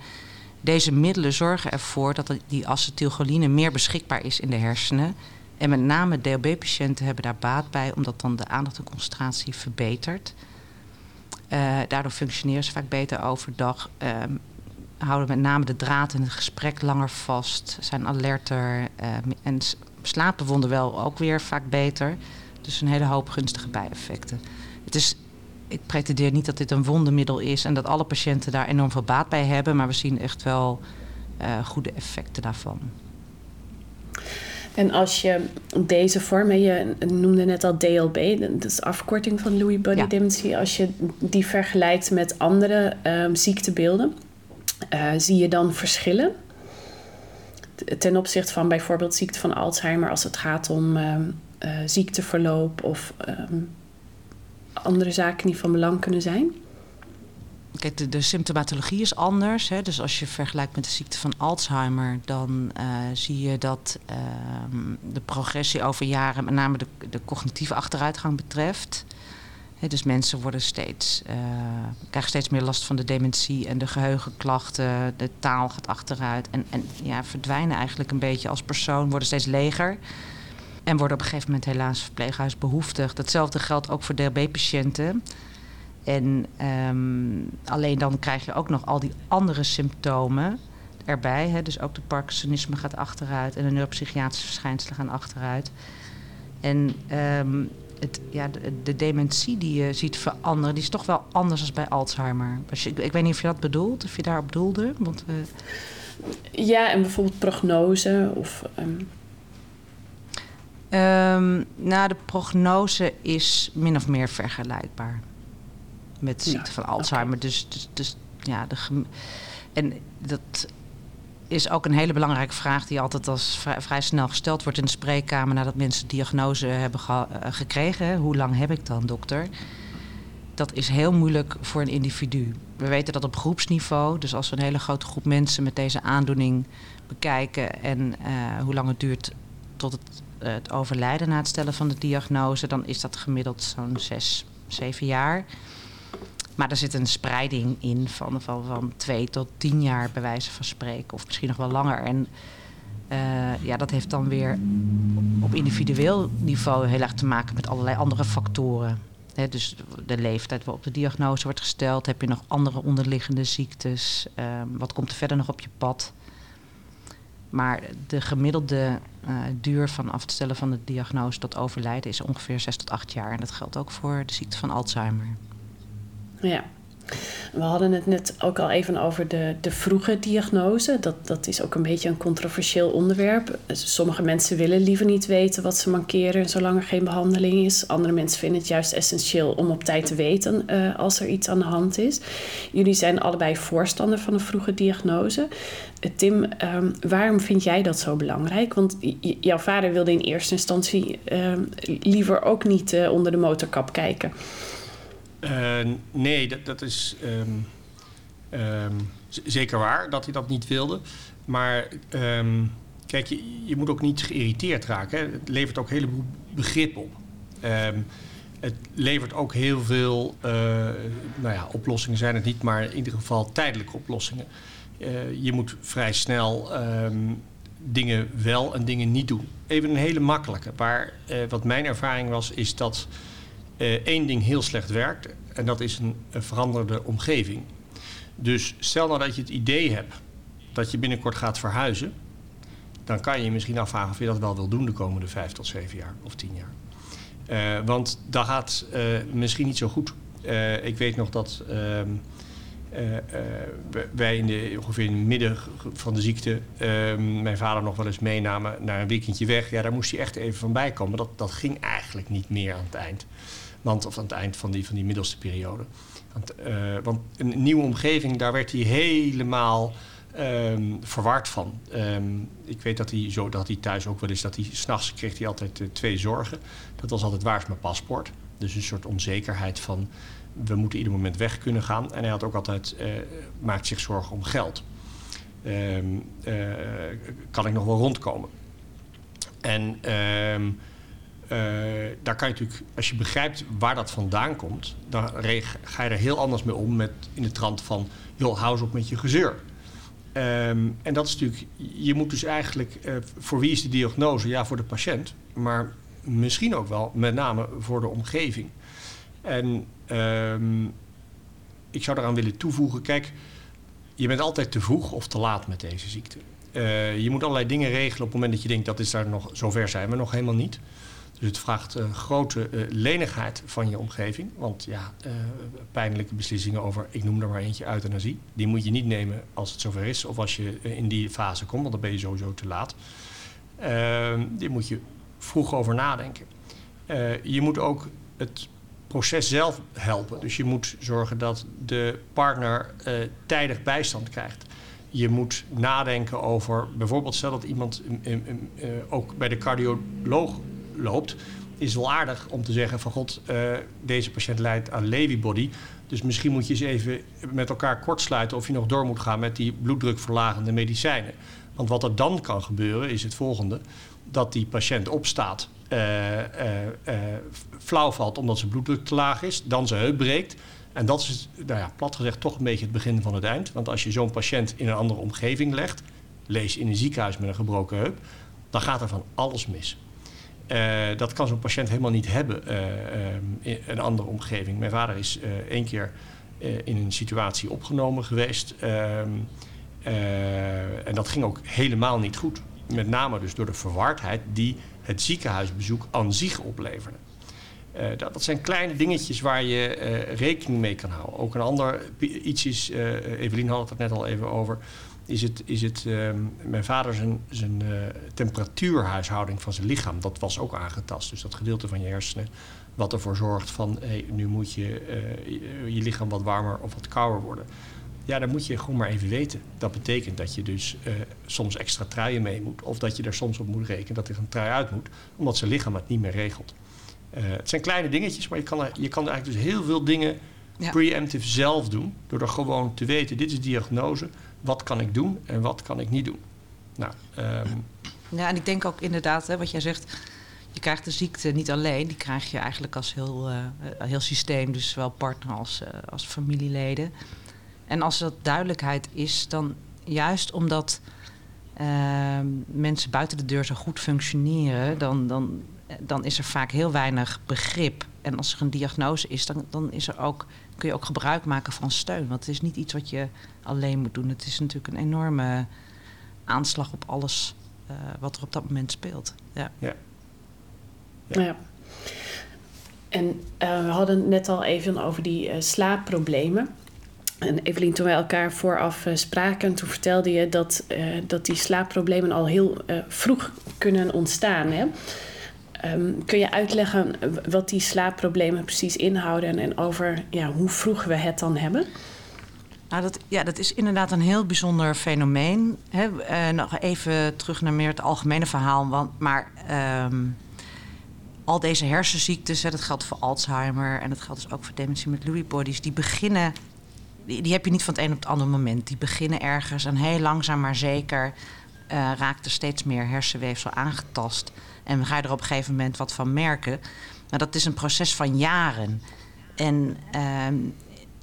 [SPEAKER 2] deze middelen zorgen ervoor dat die acetylcholine meer beschikbaar is in de hersenen. En met name DLB-patiënten hebben daar baat bij, omdat dan de aandacht en concentratie verbetert. Uh, daardoor functioneren ze vaak beter overdag. Ehm, houden met name de draad in het gesprek langer vast. Zijn alerter. en slapen vonden wel ook weer vaak beter. Dus een hele hoop gunstige bijeffecten. Het is, ik pretendeer niet dat dit een wondermiddel is en dat alle patiënten daar enorm veel baat bij hebben, maar we zien echt wel uh, goede effecten daarvan.
[SPEAKER 1] En als je deze vorm, je noemde net al DLB, dat is afkorting van Lewy body ja. dementie, als je die vergelijkt met andere um, ziektebeelden, uh, zie je dan verschillen? Ten opzichte van bijvoorbeeld ziekte van Alzheimer als het gaat om uh, uh, ziekteverloop of um, andere zaken die van belang kunnen zijn?
[SPEAKER 2] Kijk, de, symptomatologie is anders. Hè? Dus als je vergelijkt met de ziekte van Alzheimer, dan uh, zie je dat ehm, de progressie over jaren, met name de, de cognitieve achteruitgang betreft. Dus mensen worden steeds, uh, krijgen steeds meer last van de dementie en de geheugenklachten. De taal gaat achteruit en, en ja, verdwijnen eigenlijk een beetje als persoon, worden steeds leger. En worden op een gegeven moment helaas verpleeghuisbehoeftig. Datzelfde geldt ook voor DLB-patiënten. En um, alleen dan krijg je ook nog al die andere symptomen erbij. Dus ook de Parkinsonisme gaat achteruit en de neuropsychiatrische verschijnselen gaan achteruit. En um, het, ja, de, de, dementie die je ziet veranderen, die is toch wel anders dan bij Alzheimer. Je, ik, ik, weet niet of je dat bedoelt, of je daarop doelde. Want, uh...
[SPEAKER 1] Ja, en bijvoorbeeld prognose of. Um...
[SPEAKER 2] Um, nou, de prognose is min of meer vergelijkbaar met de ziekte ja, van Alzheimer. Okay. Dus, dus, dus ja, de en dat is ook een hele belangrijke vraag die altijd als vrij, snel gesteld wordt in de spreekkamer nadat mensen diagnose hebben ge, uh, gekregen. Hoe lang heb ik dan, dokter? Dat is heel moeilijk voor een individu. We weten dat op groepsniveau, dus als we een hele grote groep mensen met deze aandoening bekijken en uh, hoe lang het duurt tot het, uh, het overlijden na het stellen van de diagnose, dan is dat gemiddeld zo'n zes, zeven jaar. Maar er zit een spreiding in van, van, van twee tot tien jaar bij wijze van spreken. Of misschien nog wel langer. En uh, ja, dat heeft dan weer op individueel niveau heel erg te maken met allerlei andere factoren. Dus de leeftijd waarop de diagnose wordt gesteld. Heb je nog andere onderliggende ziektes? Uh, wat komt er verder nog op je pad? Maar de gemiddelde uh, duur van afstellen van de diagnose tot overlijden is ongeveer 6 tot 8 jaar. En dat geldt ook voor de ziekte van Alzheimer.
[SPEAKER 1] Ja. We hadden het net ook al even over de, de vroege diagnose. Dat, dat is ook een beetje een controversieel onderwerp. Sommige mensen willen liever niet weten wat ze mankeren zolang er geen behandeling is. Andere mensen vinden het juist essentieel om op tijd te weten uh, als er iets aan de hand is. Jullie zijn allebei voorstander van een vroege diagnose. Uh, Tim, um, waarom vind jij dat zo belangrijk? Want jouw vader wilde in eerste instantie uh, liever ook niet uh, onder de motorkap kijken.
[SPEAKER 3] Uh, nee, dat, dat is um, um, zeker waar dat hij dat niet wilde. Maar um, kijk, je, je moet ook niet geïrriteerd raken. Hè. Het levert ook een heleboel begrip op. het levert ook heel veel, uh, nou ja, oplossingen zijn het niet, maar in ieder geval tijdelijke oplossingen. Uh, je moet vrij snel dingen wel en dingen niet doen. Even een hele makkelijke. Waar, wat mijn ervaring was, is dat één ding heel slecht werkt. En dat is een, veranderde omgeving. Dus stel nou dat je het idee hebt dat je binnenkort gaat verhuizen. Dan kan je je misschien afvragen of je dat wel wil doen de komende vijf tot zeven jaar of tien jaar. Uh, want dat gaat uh, misschien niet zo goed. ik weet nog dat ehm, wij in de, ongeveer in het midden van de ziekte ehm, mijn vader nog wel eens meenamen naar een weekendje weg. Ja, daar moest hij echt even van bij komen. Dat, dat ging eigenlijk niet meer aan het eind. Want, of aan het eind van die, van die middelste periode. Want, uh, want een nieuwe omgeving, daar werd hij helemaal um, verward van. Um, ik weet dat hij, zo, dat hij thuis ook wel eens, dat hij s'nachts kreeg hij altijd uh, twee zorgen. Dat was altijd waar is mijn paspoort. Dus een soort onzekerheid van we moeten ieder moment weg kunnen gaan. En hij had ook altijd, uh, maakt zich zorgen om geld. Um, kan ik nog wel rondkomen? En ehm, eh, daar kan je natuurlijk, als je begrijpt waar dat vandaan komt, dan ga je er heel anders mee om met in de trant van, joh, hou eens op met je gezeur. Ehm, en dat is natuurlijk, je moet dus eigenlijk, uh, voor wie is de diagnose? Ja, voor de patiënt, maar misschien ook wel met name voor de omgeving. En um, ik zou daaraan willen toevoegen, kijk, je bent altijd te vroeg of te laat met deze ziekte. Uh, je moet allerlei dingen regelen op het moment dat je denkt dat is daar nog, zover zijn we nog helemaal niet. Dus het vraagt uh, grote uh, lenigheid van je omgeving. Want ja, pijnlijke beslissingen over, ik noem er maar eentje, euthanasie. Die moet je niet nemen als het zover is of als je in die fase komt, want dan ben je sowieso te laat. Ehm, die moet je vroeg over nadenken. je moet ook het proces zelf helpen. Dus je moet zorgen dat de partner tijdig bijstand krijgt. Je moet nadenken over, bijvoorbeeld stel dat iemand uh, uh, ook bij de cardioloog loopt, is wel aardig om te zeggen van god, deze patiënt lijdt aan Lewy body. Dus misschien moet je eens even met elkaar kortsluiten of je nog door moet gaan met die bloeddrukverlagende medicijnen. Want wat er dan kan gebeuren is het volgende: dat die patiënt opstaat uh, flauw valt omdat zijn bloeddruk te laag is, dan zijn heup breekt. En dat is, nou ja, plat gezegd, toch een beetje het begin van het eind. Want als je zo'n patiënt in een andere omgeving legt, lees in een ziekenhuis met een gebroken heup, dan gaat er van alles mis. Uh, dat kan zo'n patiënt helemaal niet hebben uh, in een andere omgeving. Mijn vader is één keer in een situatie opgenomen geweest. Ehm, en dat ging ook helemaal niet goed. Met name dus door de verwardheid die het ziekenhuisbezoek aan zich opleverde. Dat, dat, zijn kleine dingetjes waar je rekening mee kan houden. Ook een ander iets is, Evelien had het net al even over, is het, is het mijn vader zijn, zijn temperatuurhuishouding van zijn lichaam, dat was ook aangetast. Dus dat gedeelte van je hersenen wat ervoor zorgt van, hey, nu moet je je lichaam wat warmer of wat kouder worden. Ja, dan moet je gewoon maar even weten. Dat betekent dat je dus uh, soms extra truien mee moet. Of dat je er soms op moet rekenen dat er een trui uit moet. Omdat zijn lichaam het niet meer regelt. Uh, het zijn kleine dingetjes, maar je kan, je kan eigenlijk dus heel veel dingen ja. preemptive zelf doen. Door er gewoon te weten, dit is diagnose. Wat kan ik doen en wat kan ik niet doen? Nou, um,
[SPEAKER 2] ja, en ik denk ook inderdaad, hè, wat jij zegt... Je krijgt de ziekte niet alleen, die krijg je eigenlijk als heel, uh, heel systeem, dus zowel partner als, als familieleden. En als dat duidelijkheid is, dan juist omdat uh, mensen buiten de deur zo goed functioneren, dan, dan, dan is er vaak heel weinig begrip. En als er een diagnose is, dan, dan is er ook, kun je ook gebruik maken van steun. Want het is niet iets wat je alleen moet doen. Het is natuurlijk een enorme aanslag op alles uh, wat er op dat moment speelt. Ja.
[SPEAKER 1] ja. ja. ja. En uh, we hadden het net al even over die uh, slaapproblemen. En Evelien, toen wij elkaar vooraf uh, spraken, toen vertelde je dat, uh, dat die slaapproblemen al heel uh, vroeg kunnen ontstaan. Hè? Um, kun je uitleggen wat die slaapproblemen precies inhouden en over ja, hoe vroeg we het dan hebben?
[SPEAKER 2] Nou, dat, ja, dat is inderdaad een heel bijzonder fenomeen. Hè? nog even terug naar meer het algemene verhaal. Want, maar um, al deze hersenziektes, dat geldt voor Alzheimer en dat geldt dus ook voor dementie met Lewy bodies, die beginnen die, die, heb je niet van het een op het andere moment. Die beginnen ergens en heel langzaam maar zeker uh, raakt er steeds meer hersenweefsel aangetast. En ga je er op een gegeven moment wat van merken. Maar dat is een proces van jaren. En uh,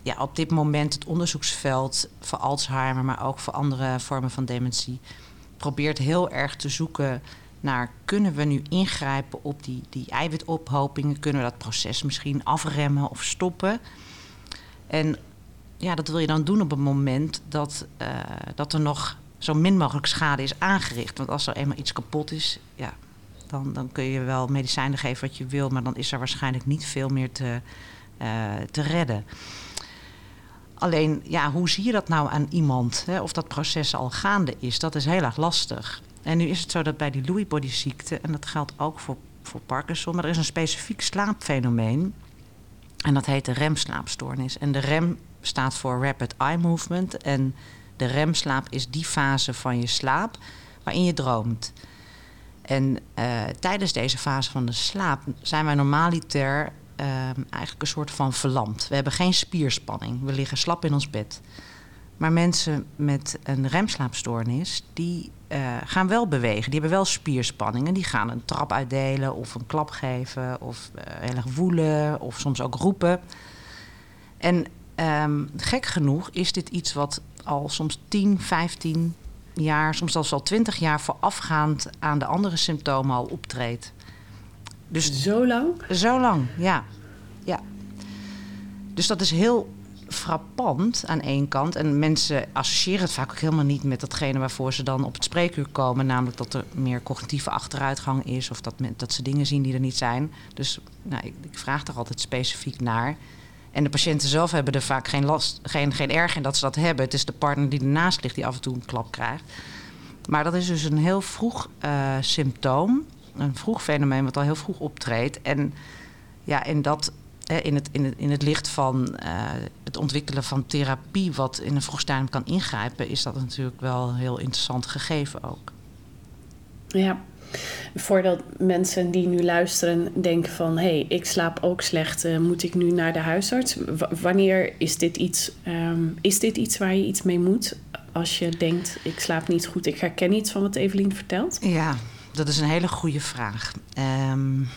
[SPEAKER 2] ja, op dit moment het onderzoeksveld voor Alzheimer, maar ook voor andere vormen van dementie, probeert heel erg te zoeken naar kunnen we nu ingrijpen op die, die eiwitophopingen? Kunnen we dat proces misschien afremmen of stoppen? En ja, dat wil je dan doen op het moment dat, uh, dat er nog zo min mogelijk schade is aangericht. Want als er eenmaal iets kapot is, ja, dan, dan kun je wel medicijnen geven wat je wil, maar dan is er waarschijnlijk niet veel meer te, uh, te redden. Alleen, ja, hoe zie je dat nou aan iemand? Hè? Of dat proces al gaande is, dat is heel erg lastig. En nu is het zo dat bij die Lewy body ziekte, en dat geldt ook voor, voor Parkinson, maar er is een specifiek slaapfenomeen. En dat heet de remslaapstoornis. En de rem staat voor Rapid Eye Movement. En de remslaap is die fase van je slaap waarin je droomt. En uh, tijdens deze fase van de slaap zijn wij normaliter uh, eigenlijk een soort van verlamd. We hebben geen spierspanning. We liggen slap in ons bed. Maar mensen met een remslaapstoornis, die uh, gaan wel bewegen. Die hebben wel spierspanningen. Die gaan een trap uitdelen of een klap geven of uh, heel erg woelen of soms ook roepen. En um, gek genoeg is dit iets wat al soms 10, 15 jaar, soms zelfs al 20 jaar voorafgaand aan de andere symptomen al optreedt.
[SPEAKER 1] Dus zo lang?
[SPEAKER 2] Zo lang, ja. ja. Dus dat is heel frappant aan één kant. En mensen associëren het vaak ook helemaal niet met datgene waarvoor ze dan op het spreekuur komen. Namelijk dat er meer cognitieve achteruitgang is of dat, dat ze dingen zien die er niet zijn. Dus nou, ik, ik vraag er altijd specifiek naar. En de patiënten zelf hebben er vaak geen last, geen, geen erg in dat ze dat hebben. Het is de partner die ernaast ligt die af en toe een klap krijgt. Maar dat is dus een heel vroeg uh, symptoom. Een vroeg fenomeen wat al heel vroeg optreedt. En ja, en dat in het, in het, in het licht van uh, het ontwikkelen van therapie, wat in een vroeg stadium kan ingrijpen, is dat natuurlijk wel een heel interessant gegeven ook.
[SPEAKER 1] Ja, voordat mensen die nu luisteren denken van hé, hey, ik slaap ook slecht, uh, moet ik nu naar de huisarts? Wanneer is dit iets, um, is dit iets waar je iets mee moet? Als je denkt, ik slaap niet goed, ik herken iets van wat Evelien vertelt?
[SPEAKER 2] Ja, dat is een hele goede vraag. Um,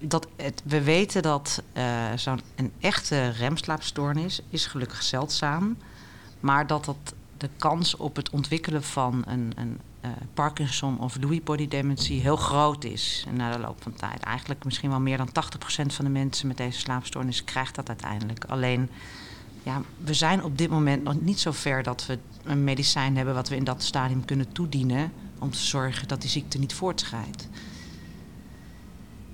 [SPEAKER 2] dat we weten dat uh, zo'n echte remslaapstoornis is gelukkig zeldzaam. Maar dat dat de kans op het ontwikkelen van een, een uh, Parkinson of Lewy body dementie heel groot is na de loop van tijd. Eigenlijk misschien wel meer dan 80% van de mensen met deze slaapstoornis krijgt dat uiteindelijk. Alleen, ja, we zijn op dit moment nog niet zo ver dat we een medicijn hebben wat we in dat stadium kunnen toedienen om te zorgen dat die ziekte niet voortschrijdt.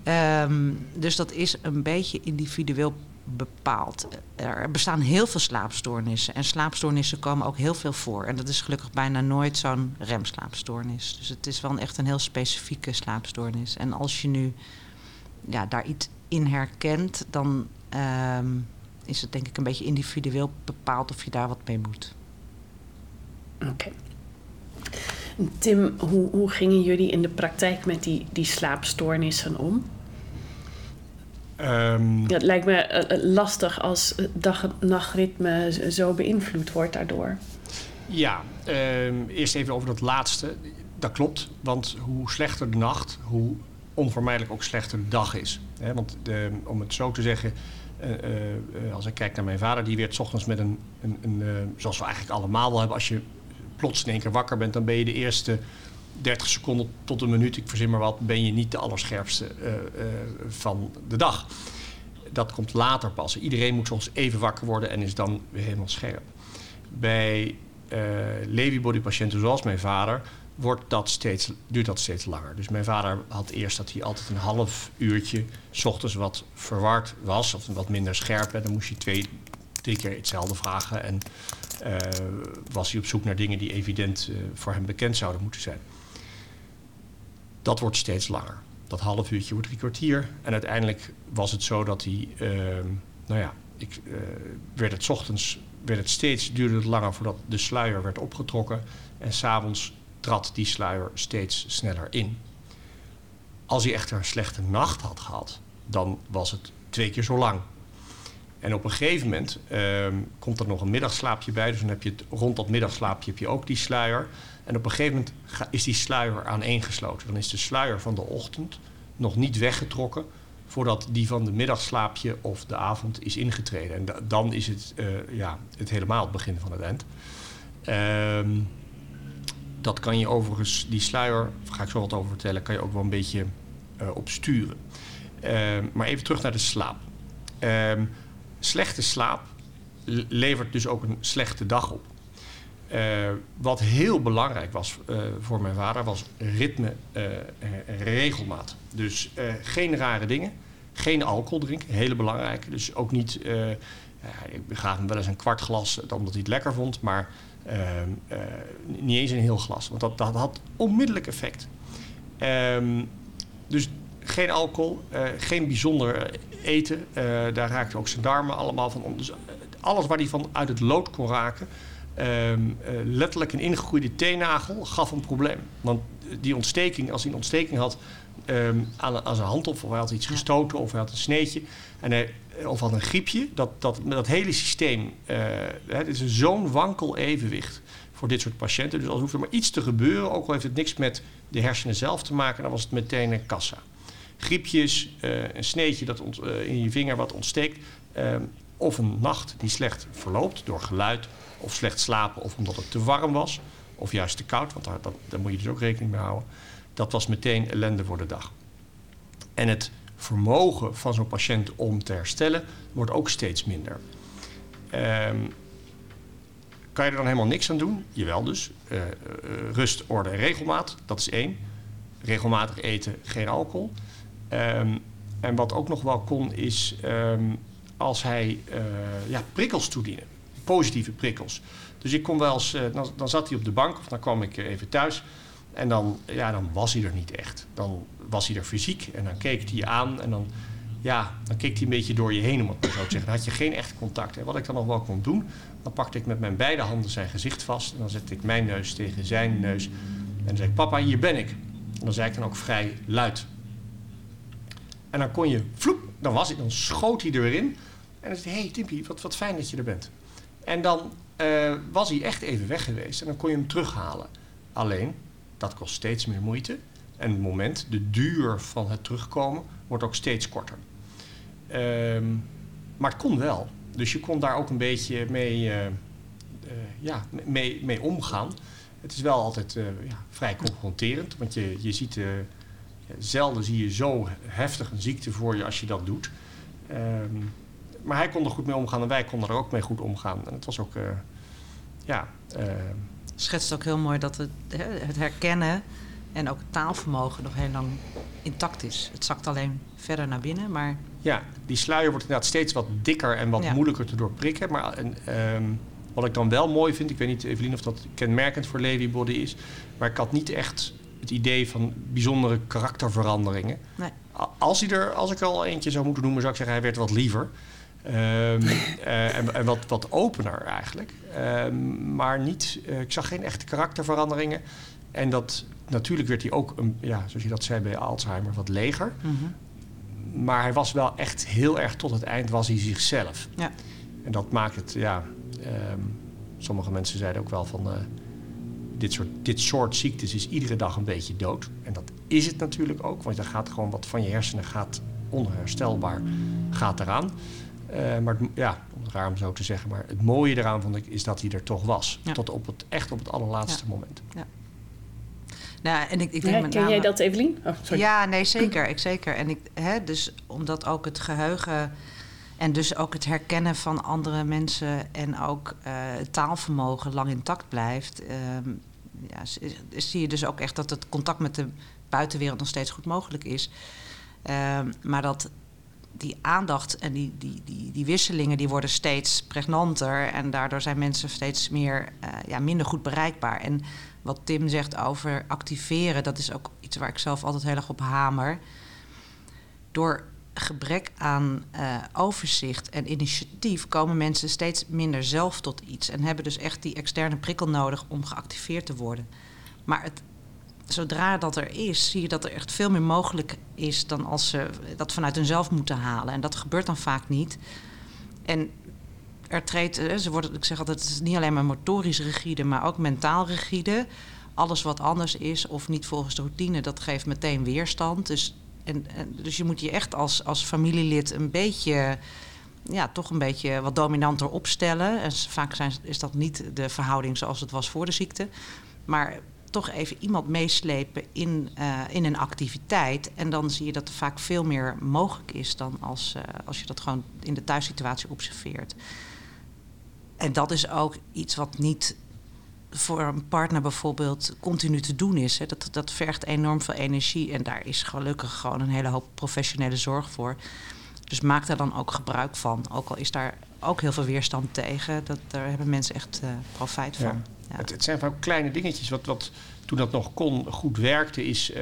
[SPEAKER 2] Um, dus dat is een beetje individueel bepaald. Er bestaan heel veel slaapstoornissen. En slaapstoornissen komen ook heel veel voor. En dat is gelukkig bijna nooit zo'n remslaapstoornis. Dus het is wel echt een heel specifieke slaapstoornis. En als je nu ja, daar iets in herkent, dan um, is het denk ik een beetje individueel bepaald of je daar wat mee moet.
[SPEAKER 1] Oké. Tim, hoe, hoe gingen jullie in de praktijk met die, die slaapstoornissen om? Um, het lijkt me uh, lastig als dag-nachtritme zo beïnvloed wordt daardoor.
[SPEAKER 3] Ja, um, eerst even over dat laatste. Dat klopt, want hoe slechter de nacht, hoe onvermijdelijk ook slechter de dag is. He, want de, om het zo te zeggen, uh, uh, als ik kijk naar mijn vader, die werd s ochtends met een, een, een zoals we eigenlijk allemaal wel hebben, als je plots in één keer wakker bent, dan ben je de eerste 30 seconden tot een minuut, ik verzin maar wat, ben je niet de allerscherpste uh, uh, van de dag. Dat komt later pas. Iedereen moet soms even wakker worden en is dan weer helemaal scherp. Bij uh, Lewy patiënten zoals mijn vader wordt dat steeds, duurt dat steeds langer. Dus mijn vader had eerst dat hij altijd een half uurtje... s ochtends wat verward was of wat minder scherp. En dan moest je twee, drie keer hetzelfde vragen... en was hij op zoek naar dingen die evident voor hem bekend zouden moeten zijn dat wordt steeds langer. Dat half uurtje wordt drie kwartier. En uiteindelijk was het zo dat hij, uh, nou ja, ik, uh, werd het ochtends werd het steeds duurde het langer voordat de sluier werd opgetrokken. En s'avonds trad die sluier steeds sneller in. Als hij echter een slechte nacht had gehad, dan was het twee keer zo lang. En op een gegeven moment uh, komt er nog een middagslaapje bij. Dus dan heb je het, rond dat middagslaapje heb je ook die sluier. En op een gegeven moment is die sluier aaneengesloten. Dan is de sluier van de ochtend nog niet weggetrokken voordat die van de middagslaapje of de avond is ingetreden. En dan is het, uh, ja, het helemaal het begin van het eind. Uh, dat kan je overigens, die sluier, daar ga ik zo wat over vertellen, kan je ook wel een beetje uh, op sturen. Ehm, maar even terug naar de slaap. Ehm, slechte slaap levert dus ook een slechte dag op. Uh, wat heel belangrijk was uh, voor mijn vader was ritme en regelmaat. Dus geen rare dingen, geen alcohol drinken, hele belangrijk. Dus ook niet, ik gaf hem wel eens een kwart glas omdat hij het lekker vond, maar ehm, niet eens een heel glas, want dat, dat had onmiddellijk effect. Um, dus geen alcohol, geen bijzonder eten, daar raakte ook zijn darmen allemaal van om. Dus alles waar hij van uit het lood kon raken, Ehm, eh, letterlijk een ingegroeide teennagel gaf een probleem. Want die ontsteking, als hij een ontsteking had ehm, aan, aan zijn hand of hij had iets gestoten of hij had een sneetje en hij, of had een griepje, dat, dat, dat hele systeem, uh, het is zo'n wankel evenwicht voor dit soort patiënten. Dus als hoeft er maar iets te gebeuren, ook al heeft het niks met de hersenen zelf te maken, dan was het meteen een kassa. Griepjes, uh, een sneetje dat ont, in je vinger wat ontsteekt, ehm, of een nacht die slecht verloopt door geluid of slecht slapen of omdat het te warm was of juist te koud, want daar, dat, moet je dus ook rekening mee houden. Dat was meteen ellende voor de dag. En het vermogen van zo'n patiënt om te herstellen wordt ook steeds minder. Um, kan je er dan helemaal niks aan doen? Jawel dus. Uh, uh, rust, orde en regelmaat, dat is één. Regelmatig eten, geen alcohol. Um, en wat ook nog wel kon is um, als hij uh, ja, prikkels toedienen. Positieve prikkels. Dus ik kon wel eens, dan, dan, zat hij op de bank of dan kwam ik even thuis. En dan, ja, dan was hij er niet echt. Dan was hij er fysiek en dan keek hij je aan en dan, ja, dan keek hij een beetje door je heen, om het maar zo te zeggen. Dan had je geen echt contact. En wat ik dan nog wel kon doen, dan pakte ik met mijn beide handen zijn gezicht vast en dan zette ik mijn neus tegen zijn neus. En dan zei ik, papa, hier ben ik. En dan zei ik dan ook vrij luid. En dan kon je, vloep, dan was hij, dan schoot hij er weer in. En dan zei hij, hey Timpie, wat, wat fijn dat je er bent. En dan uh, was hij echt even weg geweest en dan kon je hem terughalen. Alleen, dat kost steeds meer moeite. En het moment, de duur van het terugkomen, wordt ook steeds korter. Um, maar het kon wel. Dus je kon daar ook een beetje mee, uh, uh, ja, mee, mee omgaan. Het is wel altijd ja, vrij confronterend. Want je, je ziet, zelden zie je zo heftig een ziekte voor je als je dat doet. Um, maar hij kon er goed mee omgaan en wij konden er ook mee goed omgaan. En het was ook, ja
[SPEAKER 2] schetst ook heel mooi dat het, het herkennen en ook het taalvermogen nog heel lang intact is. Het zakt alleen verder naar binnen, maar...
[SPEAKER 3] Ja, die sluier wordt inderdaad steeds wat dikker en wat ja. moeilijker te doorprikken. Maar en, um, wat ik dan wel mooi vind, ik weet niet, Evelien, of dat kenmerkend voor Levy Body is... maar ik had niet echt het idee van bijzondere karakterveranderingen.
[SPEAKER 2] Nee.
[SPEAKER 3] Als, hij er, als ik er al eentje zou moeten noemen, zou ik zeggen, hij werd wat liever. Um, uh, [laughs] en, en wat, wat opener eigenlijk. Um, maar niet, uh, ik zag geen echte karakterveranderingen. En dat, natuurlijk werd hij ook, een, ja, zoals je dat zei bij Alzheimer, wat leger.
[SPEAKER 2] Mm -hmm.
[SPEAKER 3] Maar hij was wel echt heel erg tot het eind was hij zichzelf.
[SPEAKER 2] Ja.
[SPEAKER 3] En dat maakt het, ja... Um, sommige mensen zeiden ook wel van... Uh, dit, soort, dit soort ziektes is iedere dag een beetje dood. En dat is het natuurlijk ook. Want er gaat gewoon wat van je hersenen gaat onherstelbaar gaat eraan. Uh, maar het, ja, raar om zo te zeggen, maar het mooie eraan vond ik is dat hij er toch was.
[SPEAKER 2] Ja.
[SPEAKER 3] Tot op het, echt op het allerlaatste
[SPEAKER 2] ja.
[SPEAKER 3] moment.
[SPEAKER 2] Ja. Nou, en ik, ik denk
[SPEAKER 1] ja,
[SPEAKER 2] met
[SPEAKER 1] ken
[SPEAKER 2] name...
[SPEAKER 1] jij dat, Evelien? Oh, sorry.
[SPEAKER 2] Ja, nee, zeker. Ik, zeker. En ik, hè, dus omdat ook het geheugen en dus ook het herkennen van andere mensen en ook uh, het taalvermogen lang intact blijft, uh, ja, zie je dus ook echt dat het contact met de buitenwereld nog steeds goed mogelijk is. Uh, maar dat die aandacht en die, die, die, die wisselingen die worden steeds pregnanter. En daardoor zijn mensen steeds meer, uh, ja, minder goed bereikbaar. En wat Tim zegt over activeren, dat is ook iets waar ik zelf altijd heel erg op hamer. Door gebrek aan uh, overzicht en initiatief komen mensen steeds minder zelf tot iets. En hebben dus echt die externe prikkel nodig om geactiveerd te worden. Maar het zodra dat er is, zie je dat er echt veel meer mogelijk is dan als ze dat vanuit hunzelf moeten halen. En dat gebeurt dan vaak niet. En er treedt, ze worden, ik zeg altijd, het is niet alleen maar motorisch rigide, maar ook mentaal rigide. Alles wat anders is of niet volgens de routine, dat geeft meteen weerstand. Dus, en, dus je moet je echt als, als familielid een beetje, ja, toch een beetje wat dominanter opstellen. En vaak zijn, is dat niet de verhouding zoals het was voor de ziekte. Maar toch even iemand meeslepen in, uh, in een activiteit. En dan zie je dat er vaak veel meer mogelijk is dan als, uh, als je dat gewoon in de thuissituatie observeert. En dat is ook iets wat niet voor een partner bijvoorbeeld continu te doen is. Hè. Dat, dat vergt enorm veel energie en daar is gelukkig gewoon een hele hoop professionele zorg voor. Dus maak daar dan ook gebruik van. Ook al is daar ook heel veel weerstand tegen. Dat, daar hebben mensen echt uh, profijt van.
[SPEAKER 3] Ja. Het, het, zijn vaak kleine dingetjes. Wat, wat toen dat nog kon, goed werkte, is uh,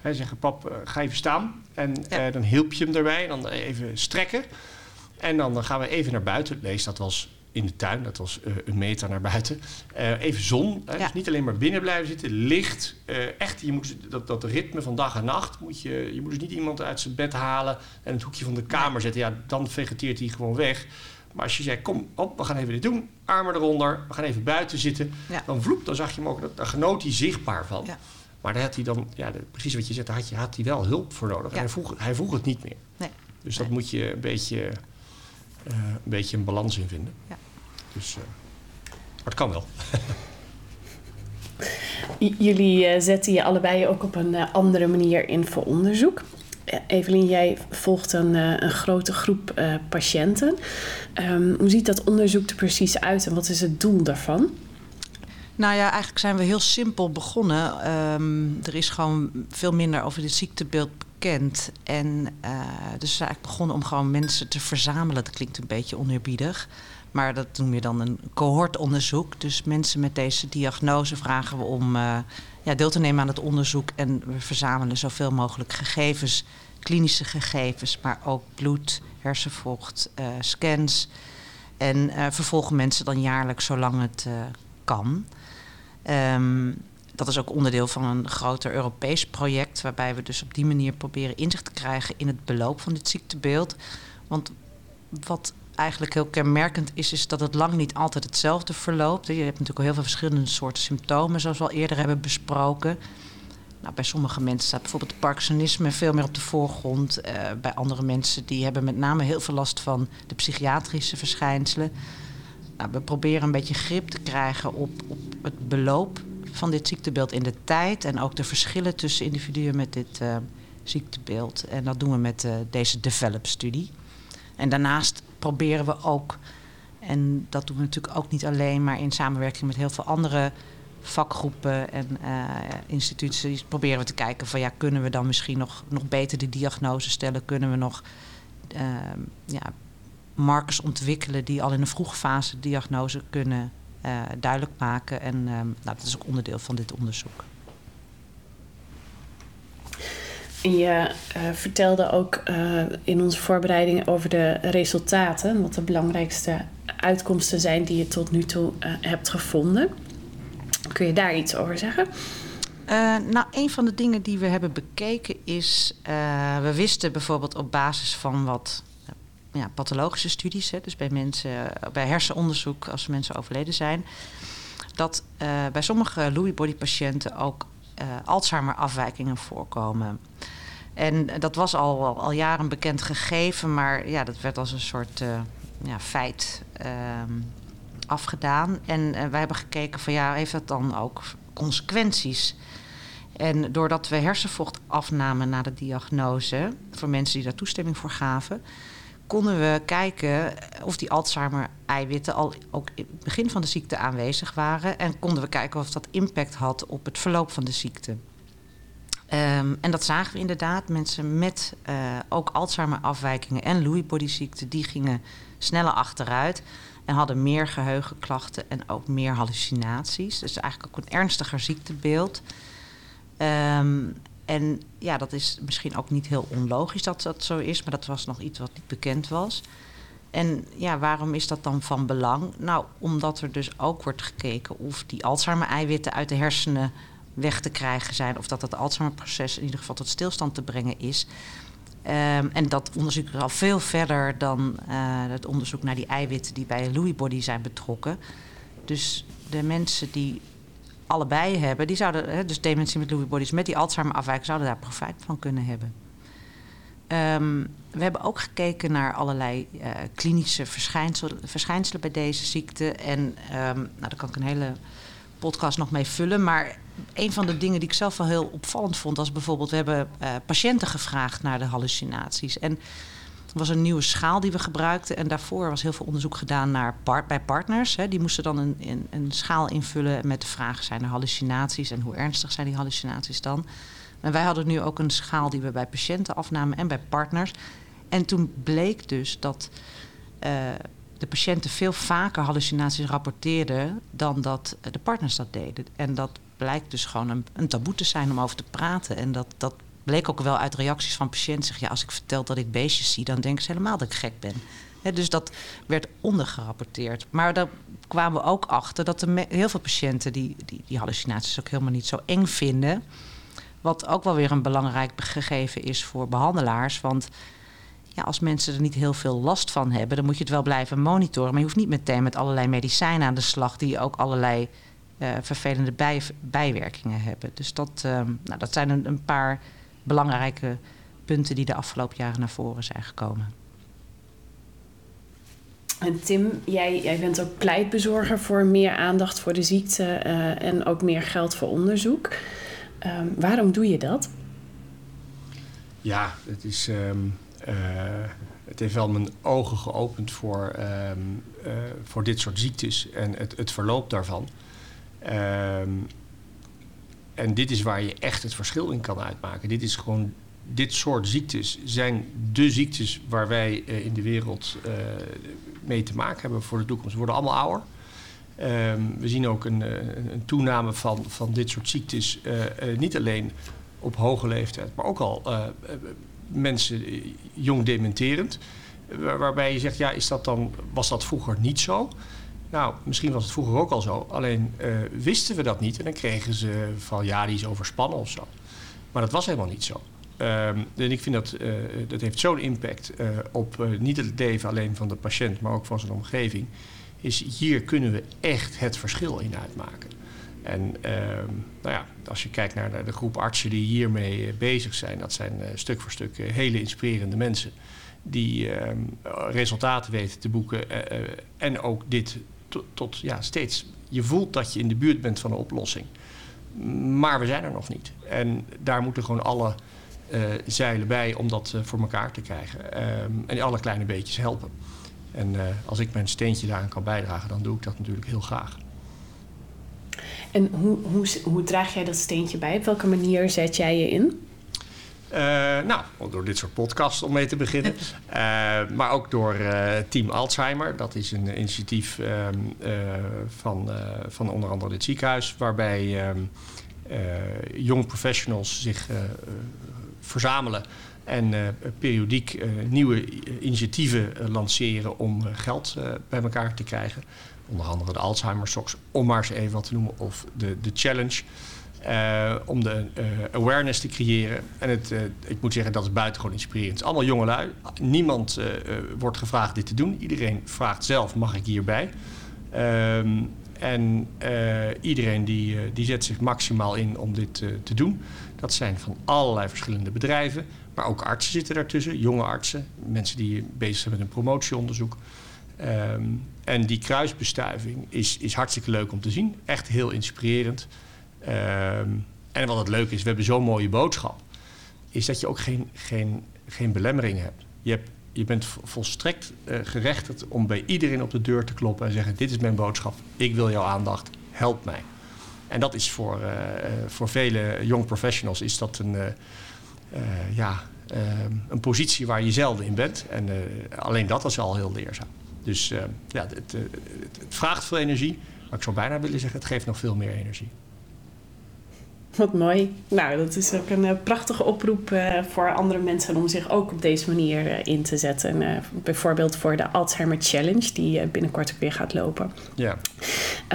[SPEAKER 3] hij zeggen: Pap, uh, ga even staan. En dan hielp je hem erbij. En dan even strekken. En dan, gaan we even naar buiten. Lees, dat was in de tuin, dat was een meter naar buiten. even zon, ja. dus niet alleen maar binnen blijven zitten, licht. echt, je moet, dat, dat ritme van dag en nacht, moet je, je moet dus niet iemand uit zijn bed halen en het hoekje van de kamer zetten. Ja, dan vegeteert hij gewoon weg. Maar als je zei, kom op, we gaan even dit doen. Armen eronder, we gaan even buiten zitten. Dan vloep, dan zag je hem ook, daar genoot hij zichtbaar van. Ja. Maar daar had hij dan, ja, precies wat je zegt, daar had, je, had hij wel hulp voor nodig. hij, vroeg, hij vroeg het niet meer. Nee. Dus dat moet je een beetje, uh, een beetje een balans in vinden. Ja. Dus, uh, maar het kan wel. [laughs]
[SPEAKER 1] Jullie uh, zetten je allebei ook op een andere manier in voor onderzoek. Evelien, jij volgt een, een grote groep patiënten. Um, hoe ziet dat onderzoek er precies uit en wat is het doel daarvan?
[SPEAKER 2] Nou ja, eigenlijk zijn we heel simpel begonnen. Ehm, er is gewoon veel minder over dit ziektebeeld bekend. En uh, dus we eigenlijk begonnen om gewoon mensen te verzamelen. Dat klinkt een beetje oneerbiedig. Maar dat noem je dan een cohortonderzoek. Dus mensen met deze diagnose vragen we om ja, deel te nemen aan het onderzoek. En we verzamelen zoveel mogelijk gegevens, klinische gegevens, maar ook bloed, hersenvocht, uh, scans. En vervolgen mensen dan jaarlijks zolang het kan. Um, dat is ook onderdeel van een groter Europees project, waarbij we dus op die manier proberen inzicht te krijgen in het beloop van dit ziektebeeld. Want wat eigenlijk heel kenmerkend is, is dat het lang niet altijd hetzelfde verloopt. Je hebt natuurlijk al heel veel verschillende soorten symptomen, zoals we al eerder hebben besproken. Nou, bij sommige mensen staat bijvoorbeeld Parkinsonisme veel meer op de voorgrond. Uh, bij andere mensen die hebben met name heel veel last van de psychiatrische verschijnselen. Nou, we proberen een beetje grip te krijgen op, op het beloop van dit ziektebeeld in de tijd en ook de verschillen tussen individuen met dit uh, ziektebeeld. En dat doen we met uh, deze Develop-studie. En daarnaast proberen we ook, en dat doen we natuurlijk ook niet alleen, maar in samenwerking met heel veel andere vakgroepen en uh, instituties, proberen we te kijken van ja, kunnen we dan misschien nog, nog beter de diagnose stellen? Kunnen we nog ja, markers ontwikkelen die al in een vroege fase diagnose kunnen uh, duidelijk maken. En uh, nou, dat is ook onderdeel van dit onderzoek.
[SPEAKER 1] Je uh, vertelde ook in onze voorbereiding over de resultaten, wat de belangrijkste uitkomsten zijn die je tot nu toe hebt gevonden. Kun je daar iets over zeggen?
[SPEAKER 2] nou, een van de dingen die we hebben bekeken is, we wisten bijvoorbeeld op basis van wat ja, pathologische studies, hè, dus bij mensen, bij hersenonderzoek als mensen overleden zijn, dat bij sommige Lewy body patiënten ook Alzheimer-afwijkingen voorkomen. En dat was al, al, jaren bekend gegeven, maar ja, dat werd als een soort uh, ja, feit ehm, afgedaan. En wij hebben gekeken van ja, heeft dat dan ook consequenties? En doordat we hersenvocht afnamen na de diagnose, voor mensen die daar toestemming voor gaven, konden we kijken of die Alzheimer-eiwitten al ook in het begin van de ziekte aanwezig waren. En konden we kijken of dat impact had op het verloop van de ziekte. Um, en dat zagen we inderdaad. Mensen met uh, ook Alzheimer-afwijkingen en Lewy body-ziekte, die gingen sneller achteruit. En hadden meer geheugenklachten en ook meer hallucinaties. Dus eigenlijk ook een ernstiger ziektebeeld. Um, en ja, dat is misschien ook niet heel onlogisch dat dat zo is, maar dat was nog iets wat niet bekend was. En ja, waarom is dat dan van belang? Nou, omdat er dus ook wordt gekeken of die Alzheimer-eiwitten uit de hersenen weg te krijgen zijn, of dat het Alzheimer-proces in ieder geval tot stilstand te brengen is. Um, en dat onderzoek is al veel verder dan uh, het onderzoek naar die eiwitten die bij Lewy body zijn betrokken. Dus de mensen die allebei hebben, die zouden, hè, dus dementie met Lewy bodies met die Alzheimer-afwijking, zouden daar profijt van kunnen hebben. Um, we hebben ook gekeken naar allerlei uh, klinische verschijnselen, verschijnselen, bij deze ziekte. En um, nou, daar kan ik een hele podcast nog mee vullen. Maar een van de dingen die ik zelf wel heel opvallend vond, was bijvoorbeeld: we hebben uh, patiënten gevraagd naar de hallucinaties. En was een nieuwe schaal die we gebruikten. En daarvoor was heel veel onderzoek gedaan naar bij partners. Hè. Die moesten dan een, een, een, schaal invullen met de vraag: zijn er hallucinaties en hoe ernstig zijn die hallucinaties dan? En wij hadden nu ook een schaal die we bij patiënten afnamen en bij partners. En toen bleek dus dat uh, de patiënten veel vaker hallucinaties rapporteerden dan dat de partners dat deden. En dat blijkt dus gewoon een, een taboe te zijn om over te praten. En dat, dat bleek ook wel uit reacties van patiënten. Zeg, ja, als ik vertel dat ik beestjes zie, dan denken ze helemaal dat ik gek ben. dus dat werd ondergerapporteerd. Maar daar kwamen we ook achter dat er heel veel patiënten die, die, die hallucinaties ook helemaal niet zo eng vinden. Wat ook wel weer een belangrijk gegeven is voor behandelaars. Want ja, als mensen er niet heel veel last van hebben, dan moet je het wel blijven monitoren. Maar je hoeft niet meteen met allerlei medicijnen aan de slag die ook allerlei uh, vervelende bij, bijwerkingen hebben. Dus dat, uh, nou, dat zijn een, een, paar belangrijke punten die de afgelopen jaren naar voren zijn gekomen.
[SPEAKER 1] En Tim, jij, jij bent ook pleitbezorger voor meer aandacht voor de ziekte uh, en ook meer geld voor onderzoek. Um, waarom doe je dat?
[SPEAKER 3] Ja, het, is, um, uh, het heeft wel mijn ogen geopend voor, um, uh, voor dit soort ziektes en het, het verloop daarvan. En dit is waar je echt het verschil in kan uitmaken. Dit is gewoon dit soort ziektes zijn de ziektes waar wij in de wereld mee te maken hebben voor de toekomst. We worden allemaal ouder. Um, we zien ook een, een, een, toename van, van dit soort ziektes. Niet alleen op hoge leeftijd, maar ook al mensen jong dementerend. Waar, waarbij je zegt, ja, is dat dan, was dat vroeger niet zo? Nou, misschien was het vroeger ook al zo. Alleen wisten we dat niet. En dan kregen ze van, ja, die is overspannen of zo. Maar dat was helemaal niet zo. Um, en ik vind dat, dat heeft zo'n impact op niet het leven alleen van de patiënt, maar ook van zijn omgeving is hier kunnen we echt het verschil in uitmaken. En uh, nou ja, als je kijkt naar de groep artsen die hiermee uh, bezig zijn, dat zijn uh, stuk voor stuk hele inspirerende mensen die ehm, resultaten weten te boeken en ook dit tot, ja, steeds. Je voelt dat je in de buurt bent van een oplossing. Maar we zijn er nog niet. En daar moeten gewoon alle zeilen bij om dat voor elkaar te krijgen. Um, en alle kleine beetjes helpen. En uh, als ik mijn steentje daaraan kan bijdragen, dan doe ik dat natuurlijk heel graag.
[SPEAKER 1] En hoe, hoe, hoe draag jij dat steentje bij? Op welke manier zet jij je in?
[SPEAKER 3] Uh, nou, door dit soort podcasts om mee te beginnen. Uh, [laughs] maar ook door uh, Team Alzheimer. Dat is een initiatief ehm, van, van onder andere dit ziekenhuis. Waarbij ehm, jonge professionals zich verzamelen en periodiek nieuwe initiatieven lanceren om geld bij elkaar te krijgen. Onder andere de Alzheimer Socks, om maar eens even wat te noemen. Of de, de Challenge. Om de awareness te creëren. En het, ik moet zeggen, dat is buitengewoon inspirerend. Allemaal jongelui. Niemand wordt gevraagd dit te doen. Iedereen vraagt zelf, mag ik hierbij? Um, en iedereen die, die zet zich maximaal in om dit te doen. Dat zijn van allerlei verschillende bedrijven. Maar ook artsen zitten daartussen, jonge artsen, mensen die bezig zijn met een promotieonderzoek. Um, en die kruisbestuiving is, is hartstikke leuk om te zien. Echt heel inspirerend. Um, en wat het leuke is, we hebben zo'n mooie boodschap. Is dat je ook geen, geen, geen belemmering hebt. Je, hebt, je bent volstrekt uh, gerechtigd om bij iedereen op de deur te kloppen en zeggen: Dit is mijn boodschap, ik wil jouw aandacht, help mij. En dat is voor, uh, voor vele young professionals is dat een, ja, uh, een positie waar je zelden in bent. En alleen dat is al heel leerzaam. Dus uh, ja, het, vraagt veel energie. Maar ik zou bijna willen zeggen, het geeft nog veel meer energie.
[SPEAKER 1] Wat mooi. Nou, dat is ook een uh, prachtige oproep uh, voor andere mensen om zich ook op deze manier uh, in te zetten. bijvoorbeeld voor de Alzheimer Challenge, die binnenkort ook weer gaat lopen.
[SPEAKER 3] Ja.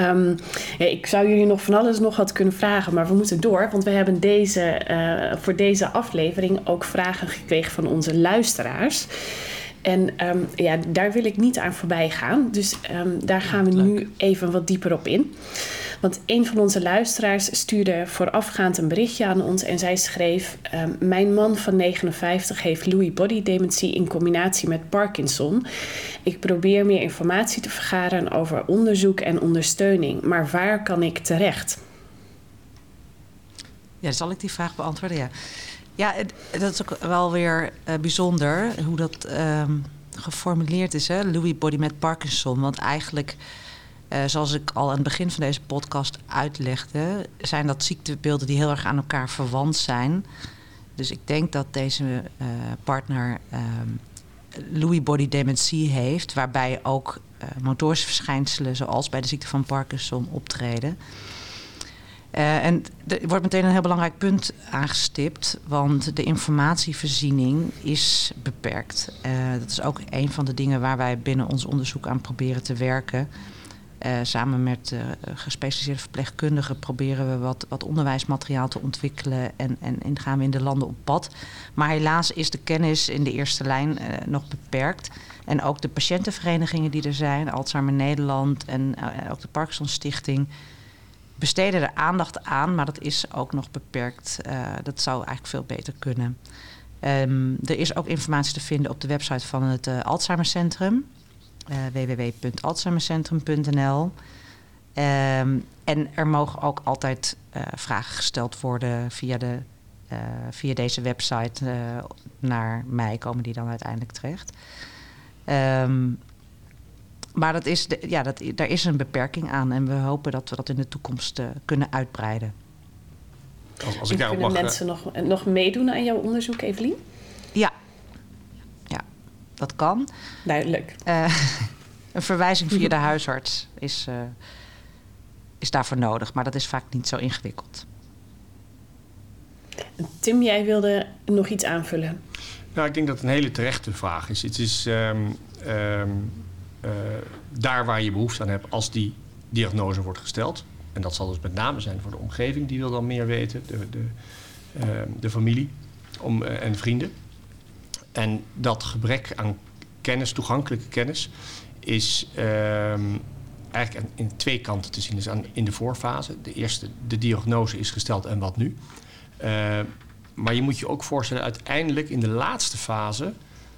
[SPEAKER 1] Um, ja. Ik zou jullie nog van alles nog wat kunnen vragen, maar we moeten door. Want we hebben deze, voor deze aflevering ook vragen gekregen van onze luisteraars. En um, ja, daar wil ik niet aan voorbij gaan. Dus um, daar gaan we nu even wat dieper op in. Want een van onze luisteraars stuurde voorafgaand een berichtje aan ons en zij schreef: um, Mijn man van 59 heeft Lewy body dementie in combinatie met Parkinson. Ik probeer meer informatie te vergaren over onderzoek en ondersteuning, maar waar kan ik terecht?
[SPEAKER 2] Ja, zal ik die vraag beantwoorden? Ja. Ja, dat is ook wel weer uh, bijzonder hoe dat um, geformuleerd is, hè? Louis Body met Parkinson. Want eigenlijk, uh, zoals ik al aan het begin van deze podcast uitlegde, zijn dat ziektebeelden die heel erg aan elkaar verwant zijn. Dus ik denk dat deze uh, partner um, Louis Body dementie heeft, waarbij ook motorische verschijnselen, zoals bij de ziekte van Parkinson, optreden. En er wordt meteen een heel belangrijk punt aangestipt, want de informatievoorziening is beperkt. Dat is ook een van de dingen waar wij binnen ons onderzoek aan proberen te werken. Uh, samen met gespecialiseerde verpleegkundigen proberen we wat, wat onderwijsmateriaal te ontwikkelen en, en, en, gaan we in de landen op pad. Maar helaas is de kennis in de eerste lijn nog beperkt. En ook de patiëntenverenigingen die er zijn, Alzheimer Nederland en ook de Parkinson Stichting besteden er aandacht aan, maar dat is ook nog beperkt. Dat zou eigenlijk veel beter kunnen. Um, er is ook informatie te vinden op de website van het Alzheimercentrum, uh, www.alzheimercentrum.nl. Um, en er mogen ook altijd vragen gesteld worden via, de, via deze website naar mij, komen die dan uiteindelijk terecht. Um, maar dat is, ja, dat, daar is een beperking aan en we hopen dat we dat in de toekomst uh, kunnen uitbreiden.
[SPEAKER 1] Als, als ik kunnen mag, mensen nog, nog meedoen aan jouw onderzoek, Evelien?
[SPEAKER 2] Dat kan.
[SPEAKER 1] Duidelijk.
[SPEAKER 2] Uh, [laughs] een verwijzing via de huisarts is, uh, is daarvoor nodig, maar dat is vaak niet zo ingewikkeld.
[SPEAKER 1] Tim, jij wilde nog iets aanvullen.
[SPEAKER 3] Nou, ik denk dat het een hele terechte vraag is. Het is um, um, uh, daar waar je behoefte aan hebt als die diagnose wordt gesteld. En dat zal dus met name zijn voor de omgeving, die wil dan meer weten, de, de, uh, de familie om, uh, en vrienden. En dat gebrek aan kennis, toegankelijke kennis, is ehm, eigenlijk in twee kanten te zien. Dus aan, in de voorfase, de eerste, de diagnose is gesteld en wat nu. maar je moet je ook voorstellen, uiteindelijk in de laatste fase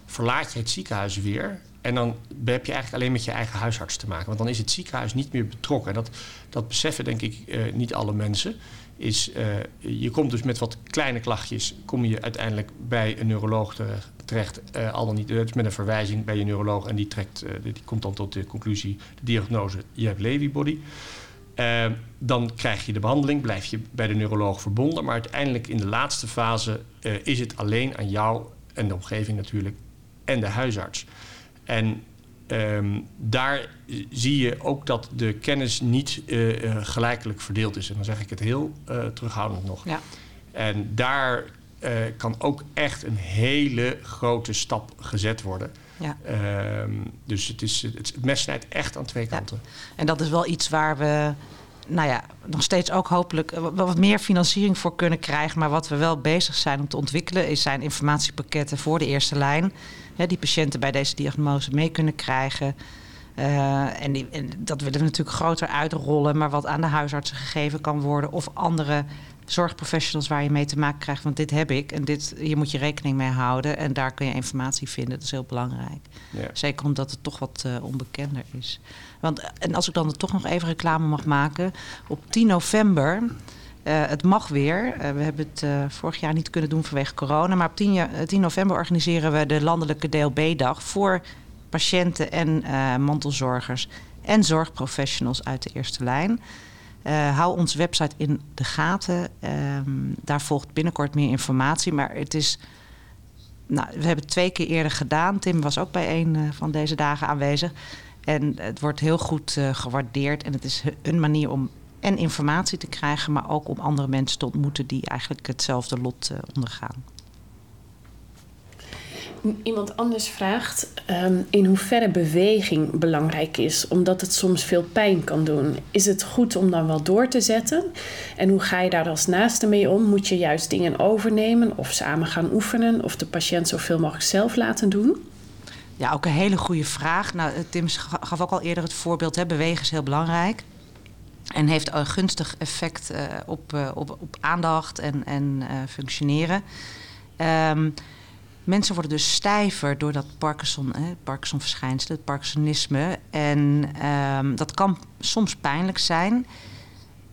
[SPEAKER 3] verlaat je het ziekenhuis weer en dan heb je eigenlijk alleen met je eigen huisarts te maken. Want dan is het ziekenhuis niet meer betrokken. En dat, dat beseffen denk ik uh, niet alle mensen. Is, uh, je komt dus met wat kleine klachtjes, kom je uiteindelijk bij een neuroloog terecht. Uh, al dan niet, met een verwijzing bij je neuroloog. En die, trekt, die komt dan tot de conclusie, de diagnose, je hebt Levy-body. dan krijg je de behandeling, blijf je bij de neuroloog verbonden. Maar uiteindelijk in de laatste fase is het alleen aan jou en de omgeving natuurlijk en de huisarts. En um, daar zie je ook dat de kennis niet uh, uh, gelijkelijk verdeeld is. En dan zeg ik het heel uh, terughoudend nog. Ja. En daar kan ook echt een hele grote stap gezet worden. Ja. Um, dus het, is, het, het mes snijdt echt aan twee kanten. Ja.
[SPEAKER 2] En dat is wel iets waar we nou ja, nog steeds ook hopelijk wat meer financiering voor kunnen krijgen. Maar wat we wel bezig zijn om te ontwikkelen, is zijn informatiepakketten voor de eerste lijn hè, die patiënten bij deze diagnose mee kunnen krijgen. Uh, en, die, en, dat willen we natuurlijk groter uitrollen, maar wat aan de huisartsen gegeven kan worden of andere zorgprofessionals waar je mee te maken krijgt. Want dit heb ik en dit, hier moet je rekening mee houden. En daar kun je informatie vinden. Dat is heel belangrijk. Ja. Zeker omdat het toch wat uh, onbekender is. Want, en als ik dan toch nog even reclame mag maken. Op 10 november uh, het mag weer. Uh, we hebben het uh, vorig jaar niet kunnen doen vanwege corona. Maar op 10, 10 november organiseren we de landelijke DLB-dag voor patiënten en mantelzorgers en zorgprofessionals uit de eerste lijn. Hou onze website in de gaten. Um, daar volgt binnenkort meer informatie. Maar het is. Nou, we hebben het twee keer eerder gedaan. Tim was ook bij een van deze dagen aanwezig. En het wordt heel goed gewaardeerd. En het is een manier om en informatie te krijgen, maar ook om andere mensen te ontmoeten die eigenlijk hetzelfde lot ondergaan.
[SPEAKER 1] Iemand anders vraagt um, in hoeverre beweging belangrijk is, omdat het soms veel pijn kan doen. Is het goed om dan wel door te zetten? En hoe ga je daar als naaste mee om? Moet je juist dingen overnemen of samen gaan oefenen of de patiënt zoveel mogelijk zelf laten doen?
[SPEAKER 2] Ja, ook een hele goede vraag. Nou, Tim gaf ook al eerder het voorbeeld, hè, bewegen is heel belangrijk. En heeft een gunstig effect uh, op, uh, op, op aandacht en, en functioneren. Um, mensen worden dus stijver door dat Parkinson, eh, Parkinson-verschijnsel, het Parkinsonisme. En um, dat kan soms pijnlijk zijn.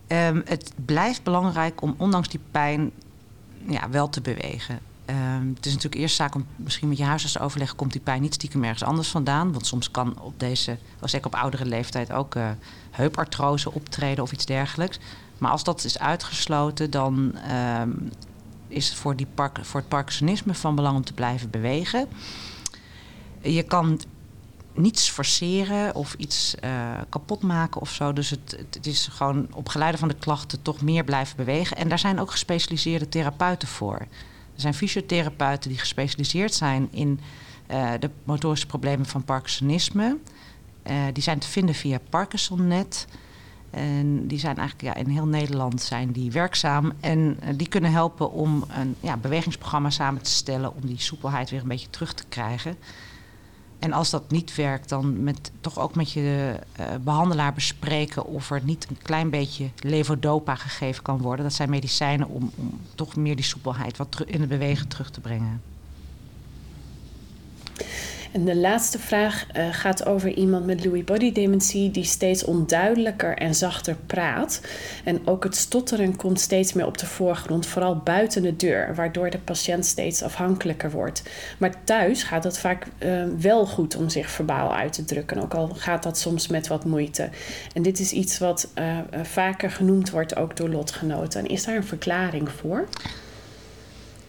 [SPEAKER 2] Um, het blijft belangrijk om ondanks die pijn ja, wel te bewegen. Um, het is natuurlijk eerst zaak om misschien met je huisarts te overleggen... komt die pijn niet stiekem ergens anders vandaan? Want soms kan op deze, wel zeker op oudere leeftijd... ook uh, heupartrose optreden of iets dergelijks. Maar als dat is uitgesloten, dan is het voor, die park, voor het Parkinsonisme van belang om te blijven bewegen. Je kan niets forceren of iets kapot maken of zo. Dus het, het, is gewoon op geleide van de klachten toch meer blijven bewegen. En daar zijn ook gespecialiseerde therapeuten voor. Er zijn fysiotherapeuten die gespecialiseerd zijn in de motorische problemen van Parkinsonisme. die zijn te vinden via ParkinsonNet. En die zijn eigenlijk ja, in heel Nederland zijn die werkzaam. En uh, die kunnen helpen om een ja, bewegingsprogramma samen te stellen om die soepelheid weer een beetje terug te krijgen. En als dat niet werkt, dan met, toch ook met je uh, behandelaar bespreken of er niet een klein beetje levodopa gegeven kan worden. Dat zijn medicijnen om, om toch meer die soepelheid wat in het bewegen terug te brengen.
[SPEAKER 1] En de laatste vraag uh, gaat over iemand met Lewy body dementie die steeds onduidelijker en zachter praat. En ook het stotteren komt steeds meer op de voorgrond, vooral buiten de deur, waardoor de patiënt steeds afhankelijker wordt. Maar thuis gaat het vaak uh, wel goed om zich verbaal uit te drukken, ook al gaat dat soms met wat moeite. En dit is iets wat uh, vaker genoemd wordt ook door lotgenoten. En is daar een verklaring voor?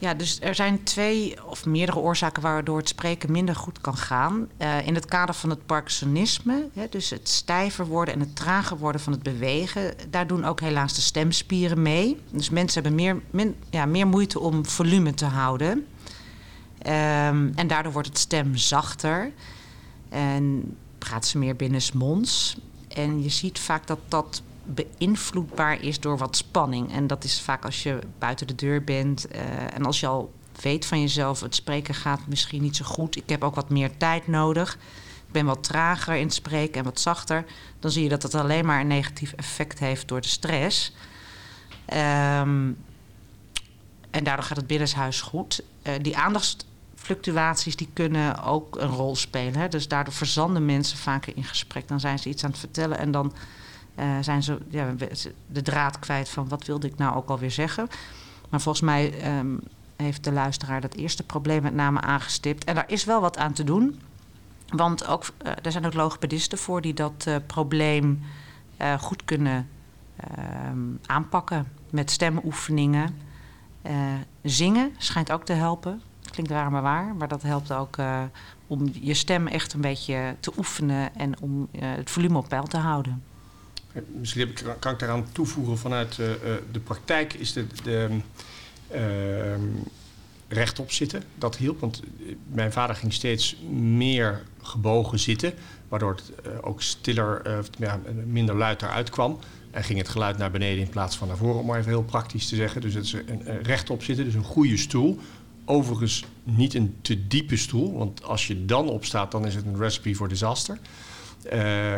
[SPEAKER 2] Ja, dus er zijn twee of meerdere oorzaken waardoor het spreken minder goed kan gaan. Uh, in het kader van het Parkinsonisme, hè, dus het stijver worden en het trager worden van het bewegen, daar doen ook helaas de stemspieren mee. Dus mensen hebben meer, ja, meer moeite om volume te houden. Um, en daardoor wordt het stem zachter en praat ze meer binnensmonds. En je ziet vaak dat dat beïnvloedbaar is door wat spanning. En dat is vaak als je buiten de deur bent uh, en als je al weet van jezelf, het spreken gaat misschien niet zo goed. Ik heb ook wat meer tijd nodig. Ik ben wat trager in het spreken en wat zachter. Dan zie je dat het alleen maar een negatief effect heeft door de stress. Um, en daardoor gaat het binnenshuis goed. Uh, die aandachtsfluctuaties die kunnen ook een rol spelen. Hè? Dus daardoor verzanden mensen vaker in gesprek. Dan zijn ze iets aan het vertellen en dan uh, zijn ze ja, de draad kwijt van wat wilde ik nou ook alweer zeggen. Maar volgens mij um, heeft de luisteraar dat eerste probleem met name aangestipt. En daar is wel wat aan te doen. Want ook, uh, er zijn ook logopedisten voor die dat uh, probleem goed kunnen ehm, aanpakken. Met stemoefeningen. zingen schijnt ook te helpen. Klinkt raar maar waar. Maar dat helpt ook om je stem echt een beetje te oefenen. En om het volume op peil te houden.
[SPEAKER 3] Misschien ik, kan ik daaraan toevoegen vanuit uh, de praktijk is de, de uh, rechtop zitten. Dat hielp, want mijn vader ging steeds meer gebogen zitten, waardoor het uh, ook stiller, ja, minder luid eruit kwam. En ging het geluid naar beneden in plaats van naar voren, om maar even heel praktisch te zeggen. Dus het is een, een rechtop zitten, dus een goede stoel. Overigens niet een te diepe stoel, want als je dan opstaat, dan is het een recipe voor disaster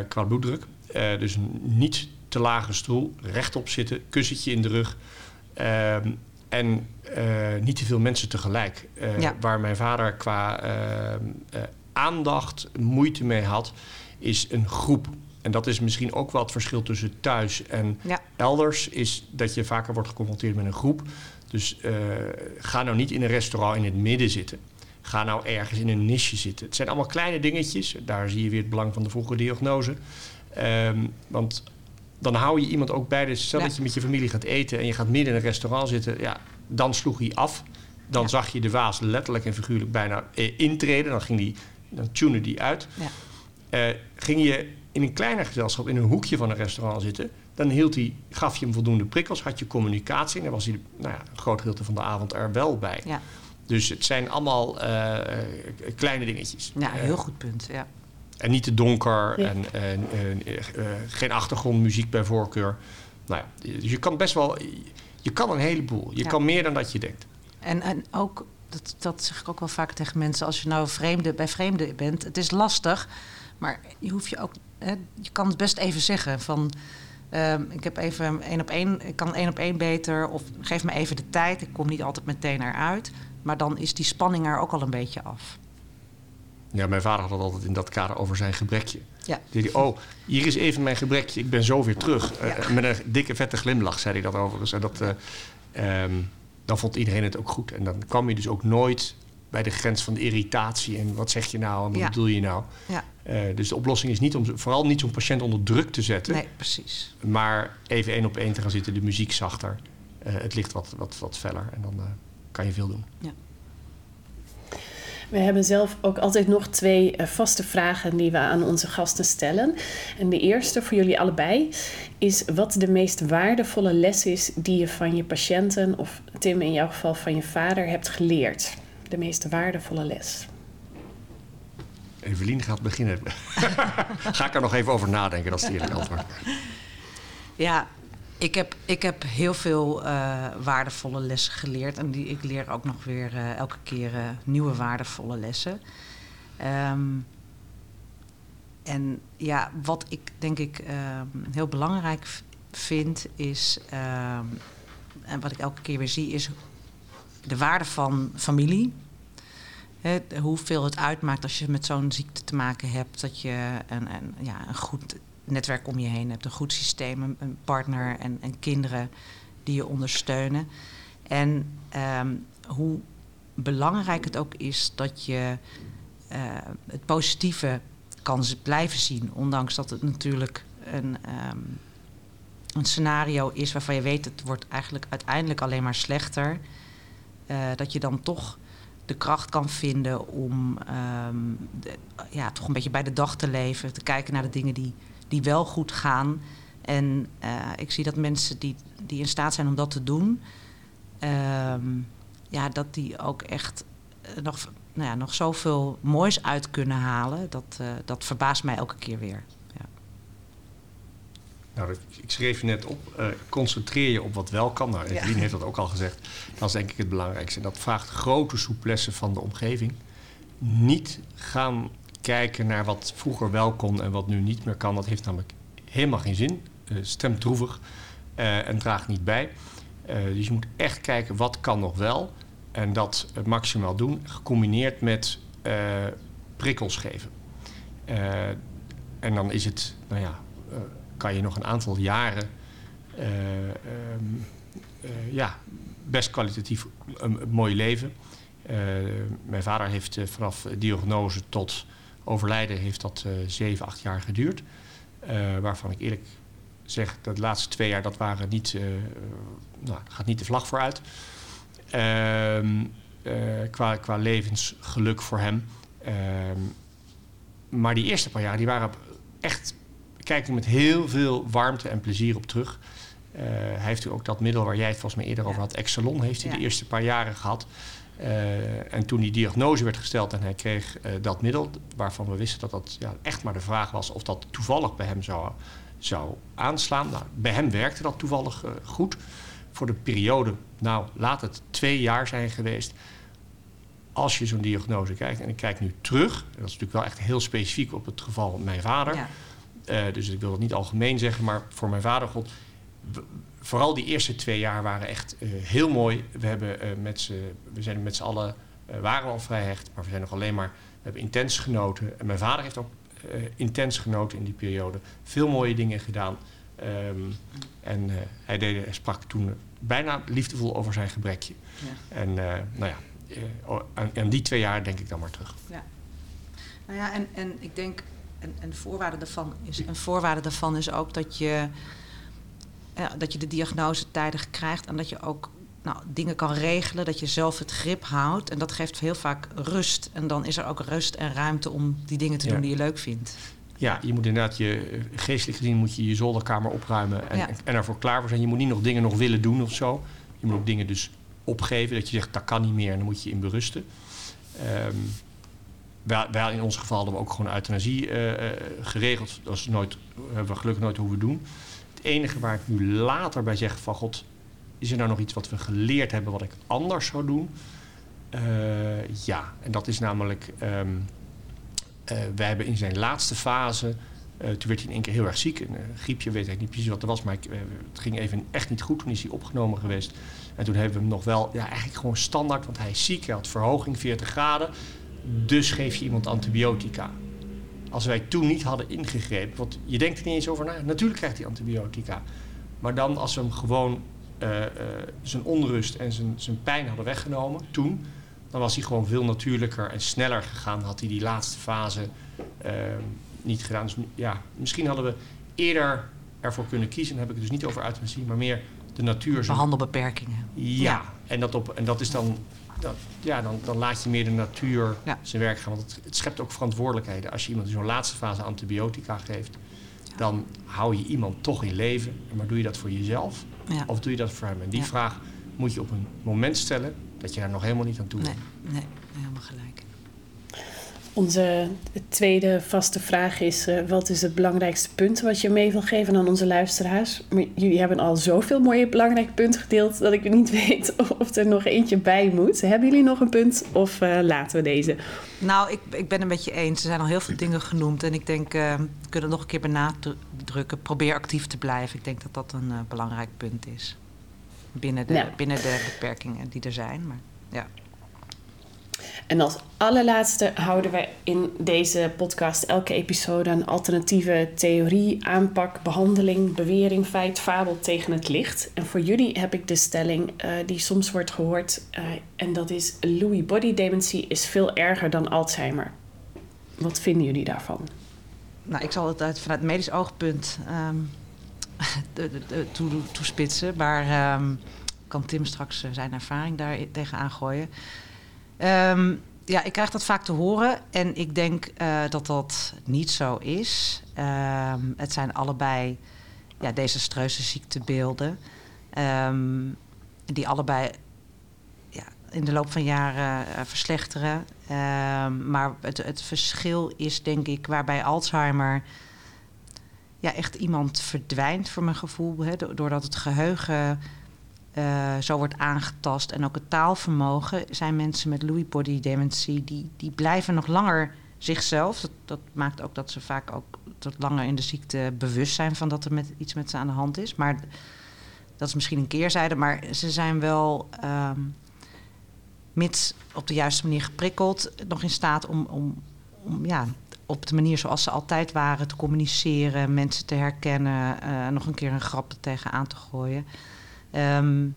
[SPEAKER 3] qua bloeddruk. Uh, dus niet te lage stoel, rechtop zitten, kussentje in de rug. Uh, en uh, niet te veel mensen tegelijk. Ja. Waar mijn vader qua aandacht moeite mee had, is een groep. En dat is misschien ook wel het verschil tussen thuis en ja. elders, is dat je vaker wordt geconfronteerd met een groep. Dus ga nou niet in een restaurant in het midden zitten. Ga nou ergens in een niche zitten. Het zijn allemaal kleine dingetjes. Daar zie je weer het belang van de vroege diagnose. Um, want dan hou je iemand ook bij. Dus stel ja. dat je met je familie gaat eten en je gaat midden in een restaurant zitten. Ja, dan sloeg hij af. Dan ja. zag je de vaas letterlijk en figuurlijk bijna eh, intreden. Dan, ging die, dan tune die uit. Ja. Uh, ging je in een kleiner gezelschap in een hoekje van een restaurant zitten... dan hield hij, gaf je hem voldoende prikkels, had je communicatie... en dan was hij nou ja, een groot gedeelte van de avond er wel bij. Ja. Dus het zijn allemaal uh, kleine dingetjes.
[SPEAKER 2] Ja, heel goed punt, ja.
[SPEAKER 3] En niet te donker ja. en, en, en uh, geen achtergrondmuziek bij voorkeur. Nou ja, dus je kan best wel, je kan een heleboel. Je ja. kan meer dan dat je denkt.
[SPEAKER 2] En, en ook, dat, dat zeg ik ook wel vaak tegen mensen, als je nou vreemde, bij vreemden bent, het is lastig, maar je hoef je ook, hè, je kan het best even zeggen van. Uh, ik heb even één op één, ik kan één op één beter. Of geef me even de tijd. Ik kom niet altijd meteen eruit. Maar dan is die spanning er ook al een beetje af.
[SPEAKER 3] Ja, mijn vader had het altijd in dat kader over zijn gebrekje. Ja. Die, oh, hier is even mijn gebrekje, ik ben zo weer terug. Ja. Uh, met een dikke vette glimlach zei hij dat overigens. En dat, uh, um, dan vond iedereen het ook goed. En dan kwam je dus ook nooit bij de grens van de irritatie. En wat zeg je nou en wat ja. bedoel je nou? Ja. Uh, dus de oplossing is niet om vooral niet zo'n patiënt onder druk te zetten.
[SPEAKER 2] Nee, precies.
[SPEAKER 3] Maar even één op één te gaan zitten, de muziek zachter. het licht wat, wat, wat feller. En dan kan je veel doen. Ja.
[SPEAKER 1] We hebben zelf ook altijd nog twee eh, vaste vragen die we aan onze gasten stellen. En de eerste voor jullie allebei is wat de meest waardevolle les is die je van je patiënten, of Tim in jouw geval van je vader, hebt geleerd. De meest waardevolle les.
[SPEAKER 3] Evelien gaat beginnen. [laughs] Ga ik er nog even over nadenken, dat is het eerlijke antwoord.
[SPEAKER 2] Ja, ik heb, ik heb heel veel uh, waardevolle lessen geleerd. En die, ik leer ook nog weer uh, elke keer uh, nieuwe waardevolle lessen. Um, en ja, wat ik denk ik heel belangrijk vind is... Um, en wat ik elke keer weer zie is de waarde van familie. He, hoeveel het uitmaakt als je met zo'n ziekte te maken hebt... dat je een, een, ja, een goed netwerk om je heen hebt, een goed systeem, een, partner en, en, kinderen die je ondersteunen. En um, hoe belangrijk het ook is dat je uh, het positieve kan blijven zien, ondanks dat het natuurlijk een, um, een scenario is waarvan je weet het wordt eigenlijk uiteindelijk alleen maar slechter. Uh, dat je dan toch de kracht kan vinden om de, ja, toch een beetje bij de dag te leven, te kijken naar de dingen die die wel goed gaan. En uh, ik zie dat mensen die, die in staat zijn om dat te doen, uh, ja, dat die ook echt uh, nog, nou ja, nog zoveel moois uit kunnen halen. Dat, uh, dat verbaast mij elke keer weer. Ja.
[SPEAKER 3] Nou, ik schreef je net op, concentreer je op wat wel kan. Nou, Evelien ja. heeft dat ook al gezegd. Dat is denk ik het belangrijkste. En dat vraagt grote souplesse van de omgeving. Niet gaan kijken naar wat vroeger wel kon en wat nu niet meer kan. Dat heeft namelijk helemaal geen zin. Uh, stemt droevig uh, en draagt niet bij. Uh, dus je moet echt kijken wat kan nog wel. En dat maximaal doen, gecombineerd met prikkels geven. en dan is het, nou ja, kan je nog een aantal jaren um, ja, best kwalitatief een mooi leven. mijn vader heeft vanaf diagnose tot overlijden heeft dat uh, zeven, acht jaar geduurd. Uh, waarvan ik eerlijk zeg, dat de laatste twee jaar, dat waren niet, uh, nou, gaat niet de vlag vooruit. Ehm, qua, qua levensgeluk voor hem. Ehm, maar die eerste paar jaar, die waren echt, kijk ik met heel veel warmte en plezier op terug. hij heeft ook dat middel waar jij het volgens mij eerder over had, Excelon, heeft hij ja. de eerste paar jaren gehad. Uh, en toen die diagnose werd gesteld en hij kreeg uh, dat middel, waarvan we wisten dat dat ja, echt maar de vraag was of dat toevallig bij hem zou, zou aanslaan. Nou, bij hem werkte dat toevallig uh, goed. Voor de periode, nou laat het twee jaar zijn geweest. Als je zo'n diagnose krijgt, en ik kijk nu terug, dat is natuurlijk wel echt heel specifiek op het geval van mijn vader. Ja. dus ik wil dat niet algemeen zeggen, maar voor mijn vader God vooral die eerste twee jaar waren echt uh, heel mooi. We, hebben, uh, met we zijn met z'n allen, uh, waren al vrij hecht, maar we zijn nog alleen maar, we hebben intens genoten. En mijn vader heeft ook intens genoten in die periode. Veel mooie dingen gedaan. Um, en hij, deed, hij sprak toen bijna liefdevol over zijn gebrekje. Ja. En nou ja, aan, aan, die twee jaar denk ik dan maar terug.
[SPEAKER 2] Ja. Nou ja, en, en ik denk, een, een, voorwaarde daarvan is, een voorwaarde daarvan is ook dat je dat je de diagnose tijdig krijgt en dat je ook nou, dingen kan regelen, dat je zelf het grip houdt. En dat geeft heel vaak rust. En dan is er ook rust en ruimte om die dingen te ja. doen die je leuk vindt.
[SPEAKER 3] Ja, je moet inderdaad je geestelijk gezien moet je je zolderkamer opruimen en, ja. en ervoor klaar voor zijn. Je moet niet nog dingen nog willen doen of zo. Je moet ook dingen dus opgeven. Dat je zegt dat kan niet meer en dan moet je in berusten. Um, wel, wel, in ons geval hadden we ook gewoon euthanasie uh, uh, geregeld. Dat is nooit, hebben we gelukkig nooit hoeven doen enige waar ik nu later bij zeg van god, is er nou nog iets wat we geleerd hebben wat ik anders zou doen? Uh, ja, en dat is namelijk, um, uh, we hebben in zijn laatste fase, uh, toen werd hij in één keer heel erg ziek. Een griepje, weet ik niet precies wat er was, maar het ging even echt niet goed. Toen is hij opgenomen geweest. En toen hebben we hem nog wel, ja, eigenlijk gewoon standaard, want hij is ziek, hij had verhoging 40 graden. Dus geef je iemand antibiotica. Als wij toen niet hadden ingegrepen, want je denkt er niet eens over na. Natuurlijk krijgt hij antibiotica. Maar dan als we hem gewoon uh, uh, zijn onrust en zijn, zijn pijn hadden weggenomen, toen, dan was hij gewoon veel natuurlijker en sneller gegaan. Had hij die laatste fase uh, niet gedaan. Dus ja, misschien hadden we eerder ervoor kunnen kiezen. Dan heb ik het dus niet over euthanasie, maar meer de natuur.
[SPEAKER 2] Behandelbeperkingen.
[SPEAKER 3] Ja, ja, En, dat op, en dat is dan dat, ja, dan, dan laat je meer de natuur
[SPEAKER 2] Ja.
[SPEAKER 3] zijn werk gaan. Want het, het schept ook verantwoordelijkheden. Als je iemand in zo'n laatste fase antibiotica geeft, dan hou je iemand toch in leven. Maar doe je dat voor jezelf
[SPEAKER 2] Ja.
[SPEAKER 3] of doe je dat voor hem? En die vraag moet je op een moment stellen dat je daar nog helemaal niet aan toe
[SPEAKER 2] Nee,
[SPEAKER 3] bent.
[SPEAKER 2] nee, helemaal gelijk.
[SPEAKER 1] Onze tweede vaste vraag is: eh, wat is het belangrijkste punt wat je mee wil geven aan onze luisteraars? Maar jullie hebben al zoveel mooie belangrijke punten gedeeld dat ik niet [laughs] weet of er nog eentje bij moet. Hebben jullie nog een punt of eh, laten we deze?
[SPEAKER 2] Nou, ik, ik ben het met je eens. Er zijn al heel veel dingen genoemd. En ik denk, eh, we kunnen het nog een keer benadrukken. Probeer actief te blijven. Ik denk dat dat een belangrijk punt is. Binnen de,
[SPEAKER 1] Ja.
[SPEAKER 2] binnen de beperkingen die er zijn. Maar ja.
[SPEAKER 1] En als allerlaatste houden we in deze podcast elke episode een alternatieve theorie, aanpak, behandeling, bewering, feit, fabel tegen het licht. En voor jullie heb ik de stelling eh, die soms wordt gehoord. eh, en dat is Lewy body dementie is veel erger dan Alzheimer. Wat vinden jullie daarvan?
[SPEAKER 2] Nou, ik zal het uit, vanuit medisch oogpunt ehm, toespitsen. Maar ehm, kan Tim straks eh, zijn ervaring daar tegenaan gooien. Ehm, ja, ik krijg dat vaak te horen. En ik denk eh, dat dat niet zo is. Ehm, het zijn allebei ja, desastreuze ziektebeelden. ehm, die allebei ja, in de loop van jaren eh, verslechteren. Maar het, het verschil is denk ik waarbij Alzheimer ja, echt iemand verdwijnt voor mijn gevoel. Hè, do- doordat het geheugen eh, zo wordt aangetast en ook het taalvermogen, zijn mensen met Lewy body dementie, die, die blijven nog langer zichzelf. Dat, dat maakt ook dat ze vaak ook tot langer in de ziekte bewust zijn van dat er met, iets met ze aan de hand is. Maar dat is misschien een keerzijde, maar ze zijn wel, ehm, mits op de juiste manier geprikkeld, nog in staat om, om, om ja, op de manier zoals ze altijd waren te communiceren, mensen te herkennen, eh, nog een keer een grap tegenaan te gooien. Ehm,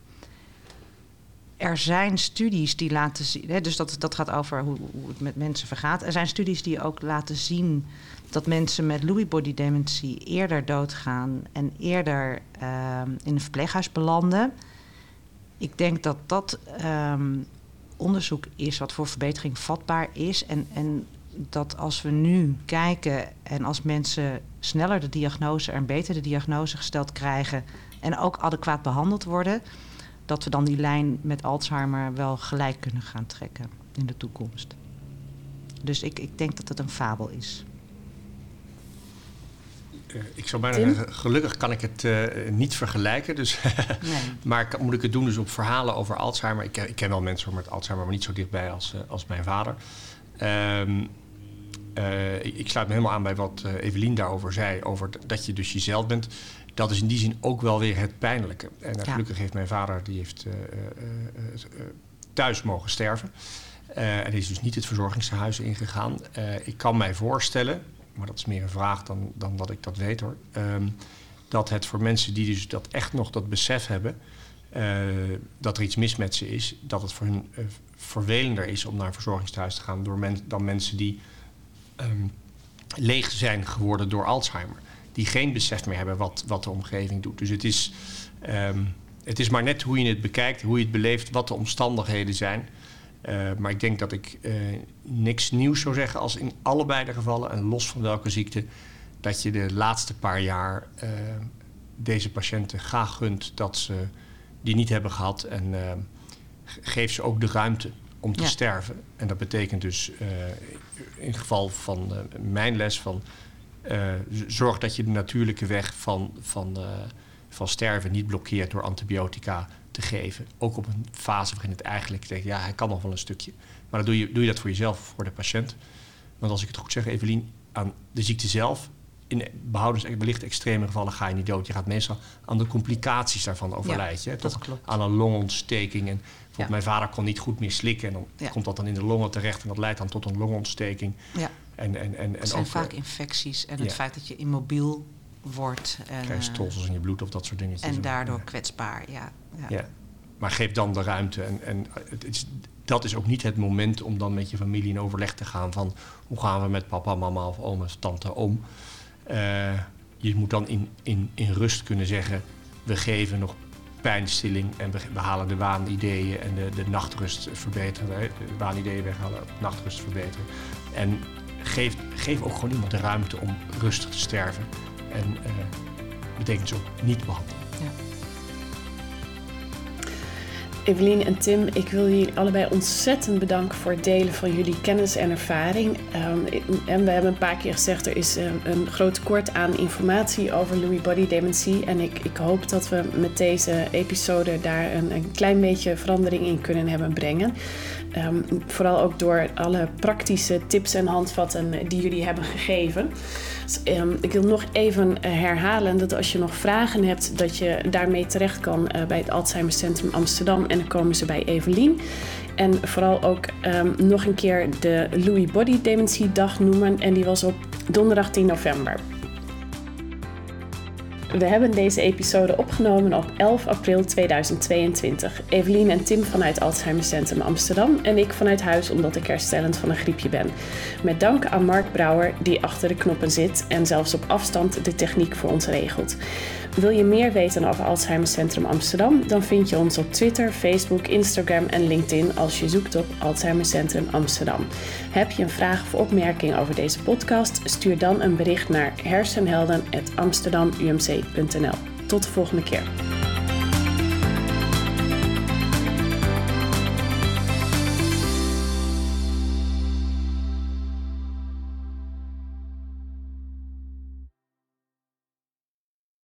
[SPEAKER 2] er zijn studies die laten zien, hè, dus dat, dat gaat over hoe, hoe het met mensen vergaat. Er zijn studies die ook laten zien dat mensen met Lewy body dementie eerder doodgaan en eerder ehm, in een verpleeghuis belanden. Ik denk dat dat ehm, onderzoek is wat voor verbetering vatbaar is. En, en dat als we nu kijken en als mensen sneller de diagnose en beter de diagnose gesteld krijgen en ook adequaat behandeld worden, dat we dan die lijn met Alzheimer wel gelijk kunnen gaan trekken in de toekomst. Dus ik, ik denk dat het een fabel is.
[SPEAKER 3] Eh, ik zou bijna
[SPEAKER 1] Tim?
[SPEAKER 3] zeggen, gelukkig kan ik het eh, niet vergelijken. Dus [laughs]
[SPEAKER 2] Nee.
[SPEAKER 3] maar kan- moet ik het doen dus op verhalen over Alzheimer? Ik, ken- ik ken wel mensen met Alzheimer, maar niet zo dichtbij als, eh, als mijn vader. Ehm, eh, ik, ik sluit me helemaal aan bij wat Evelien daarover zei. Over dat je dus jezelf bent. Dat is in die zin ook wel weer het pijnlijke. En eh,
[SPEAKER 2] Ja.
[SPEAKER 3] gelukkig heeft mijn vader die heeft, eh, eh, thuis mogen sterven. En is dus niet het verzorgingshuis ingegaan. Ik kan mij voorstellen, maar dat is meer een vraag dan, dan dat ik dat weet hoor. ehm, dat het voor mensen die dus dat echt nog dat besef hebben, dat er iets mis met ze is, dat het voor hun vervelender is om naar een verzorgingshuis te gaan door men, dan mensen die ehm, leeg zijn geworden door Alzheimer. Die geen besef meer hebben wat, wat de omgeving doet. Dus het is, ehm, het is maar net hoe je het bekijkt, hoe je het beleeft, wat de omstandigheden zijn. Eh, maar ik denk dat ik eh, niks nieuws zou zeggen als in allebei de gevallen, en los van welke ziekte, dat je de laatste paar jaar eh, deze patiënten graag gunt dat ze die niet hebben gehd. En ge- geef ze ook de ruimte om te
[SPEAKER 2] Ja.
[SPEAKER 3] sterven. En dat betekent dus in het geval van mijn les van zorg dat je de natuurlijke weg van, van, eh, van sterven niet blokkeert door antibiotica te geven. Ook op een fase waarin het eigenlijk denkt, ja, hij kan nog wel een stukje. Maar dan doe je, doe je dat voor jezelf, voor de patiënt. Want als ik het goed zeg, Evelien, aan de ziekte zelf, in behoudens wellicht extreme gevallen ga je niet dood. Je gaat meestal aan de complicaties daarvan overlijden. je,
[SPEAKER 2] dat
[SPEAKER 3] Tot
[SPEAKER 2] klopt.
[SPEAKER 3] aan een longontsteking. En
[SPEAKER 2] Ja.
[SPEAKER 3] mijn vader kon niet goed meer slikken. En dan
[SPEAKER 2] Ja.
[SPEAKER 3] komt dat dan in de longen terecht. En dat leidt dan tot een longontsteking. En, en, en, en
[SPEAKER 2] het zijn
[SPEAKER 3] ook,
[SPEAKER 2] vaak
[SPEAKER 3] eh,
[SPEAKER 2] infecties en
[SPEAKER 3] ja.
[SPEAKER 2] het feit dat je immobiel wordt en,
[SPEAKER 3] krijg
[SPEAKER 2] eh,
[SPEAKER 3] stolsels in je bloed of dat soort dingetjes.
[SPEAKER 2] en daardoor kwetsbaar. Ja, ja.
[SPEAKER 3] Ja. Maar geef dan de ruimte. En, en het is, dat is ook niet het moment om dan met je familie in overleg te gaan van hoe gaan we met papa, mama of of tante om. Eh, je moet dan in, in, in rust kunnen zeggen, we geven nog pijnstilling en we halen de waanideeën en de, de nachtrust verbeteren. De waanideeën weghalen, nachtrust verbeteren. En geef, geef ook gewoon iemand de ruimte om rustig te sterven. En uh, betekent zo niet behandelen. Ja.
[SPEAKER 1] Evelien en Tim, ik wil jullie allebei ontzettend bedanken voor het delen van jullie kennis en ervaring. Um, en we hebben een paar keer gezegd, er is een, een groot tekort aan informatie over Lewy body dementie. En ik, ik hoop dat we met deze episode daar een, een klein beetje verandering in kunnen hebben brengen. Um, vooral ook door alle praktische tips en handvatten die jullie hebben gegeven. Dus, um, ik wil nog even eh, herhalen dat als je nog vragen hebt, dat je daarmee terecht kan uh, bij het Alzheimer Centrum Amsterdam. En dan komen ze bij Evelien. En vooral ook um, nog een keer de Lewy Body Dementie Dag noemen. En die was op donderdag 10 november. We hebben deze episode opgenomen op 11 april 2022. Evelien en Tim vanuit Alzheimer Centrum Amsterdam en ik vanuit huis omdat ik herstellend van een griepje ben. Met dank aan Mark Brouwer die achter de knoppen zit en zelfs op afstand de techniek voor ons regelt. Wil je meer weten over Alzheimer Centrum Amsterdam? Dan vind je ons op Twitter, Facebook, Instagram en LinkedIn als je zoekt op Alzheimer Centrum Amsterdam. Heb je een vraag of opmerking over deze podcast? Stuur dan een bericht naar hersenhelden.amsterdamumc.nl. Tot de volgende keer.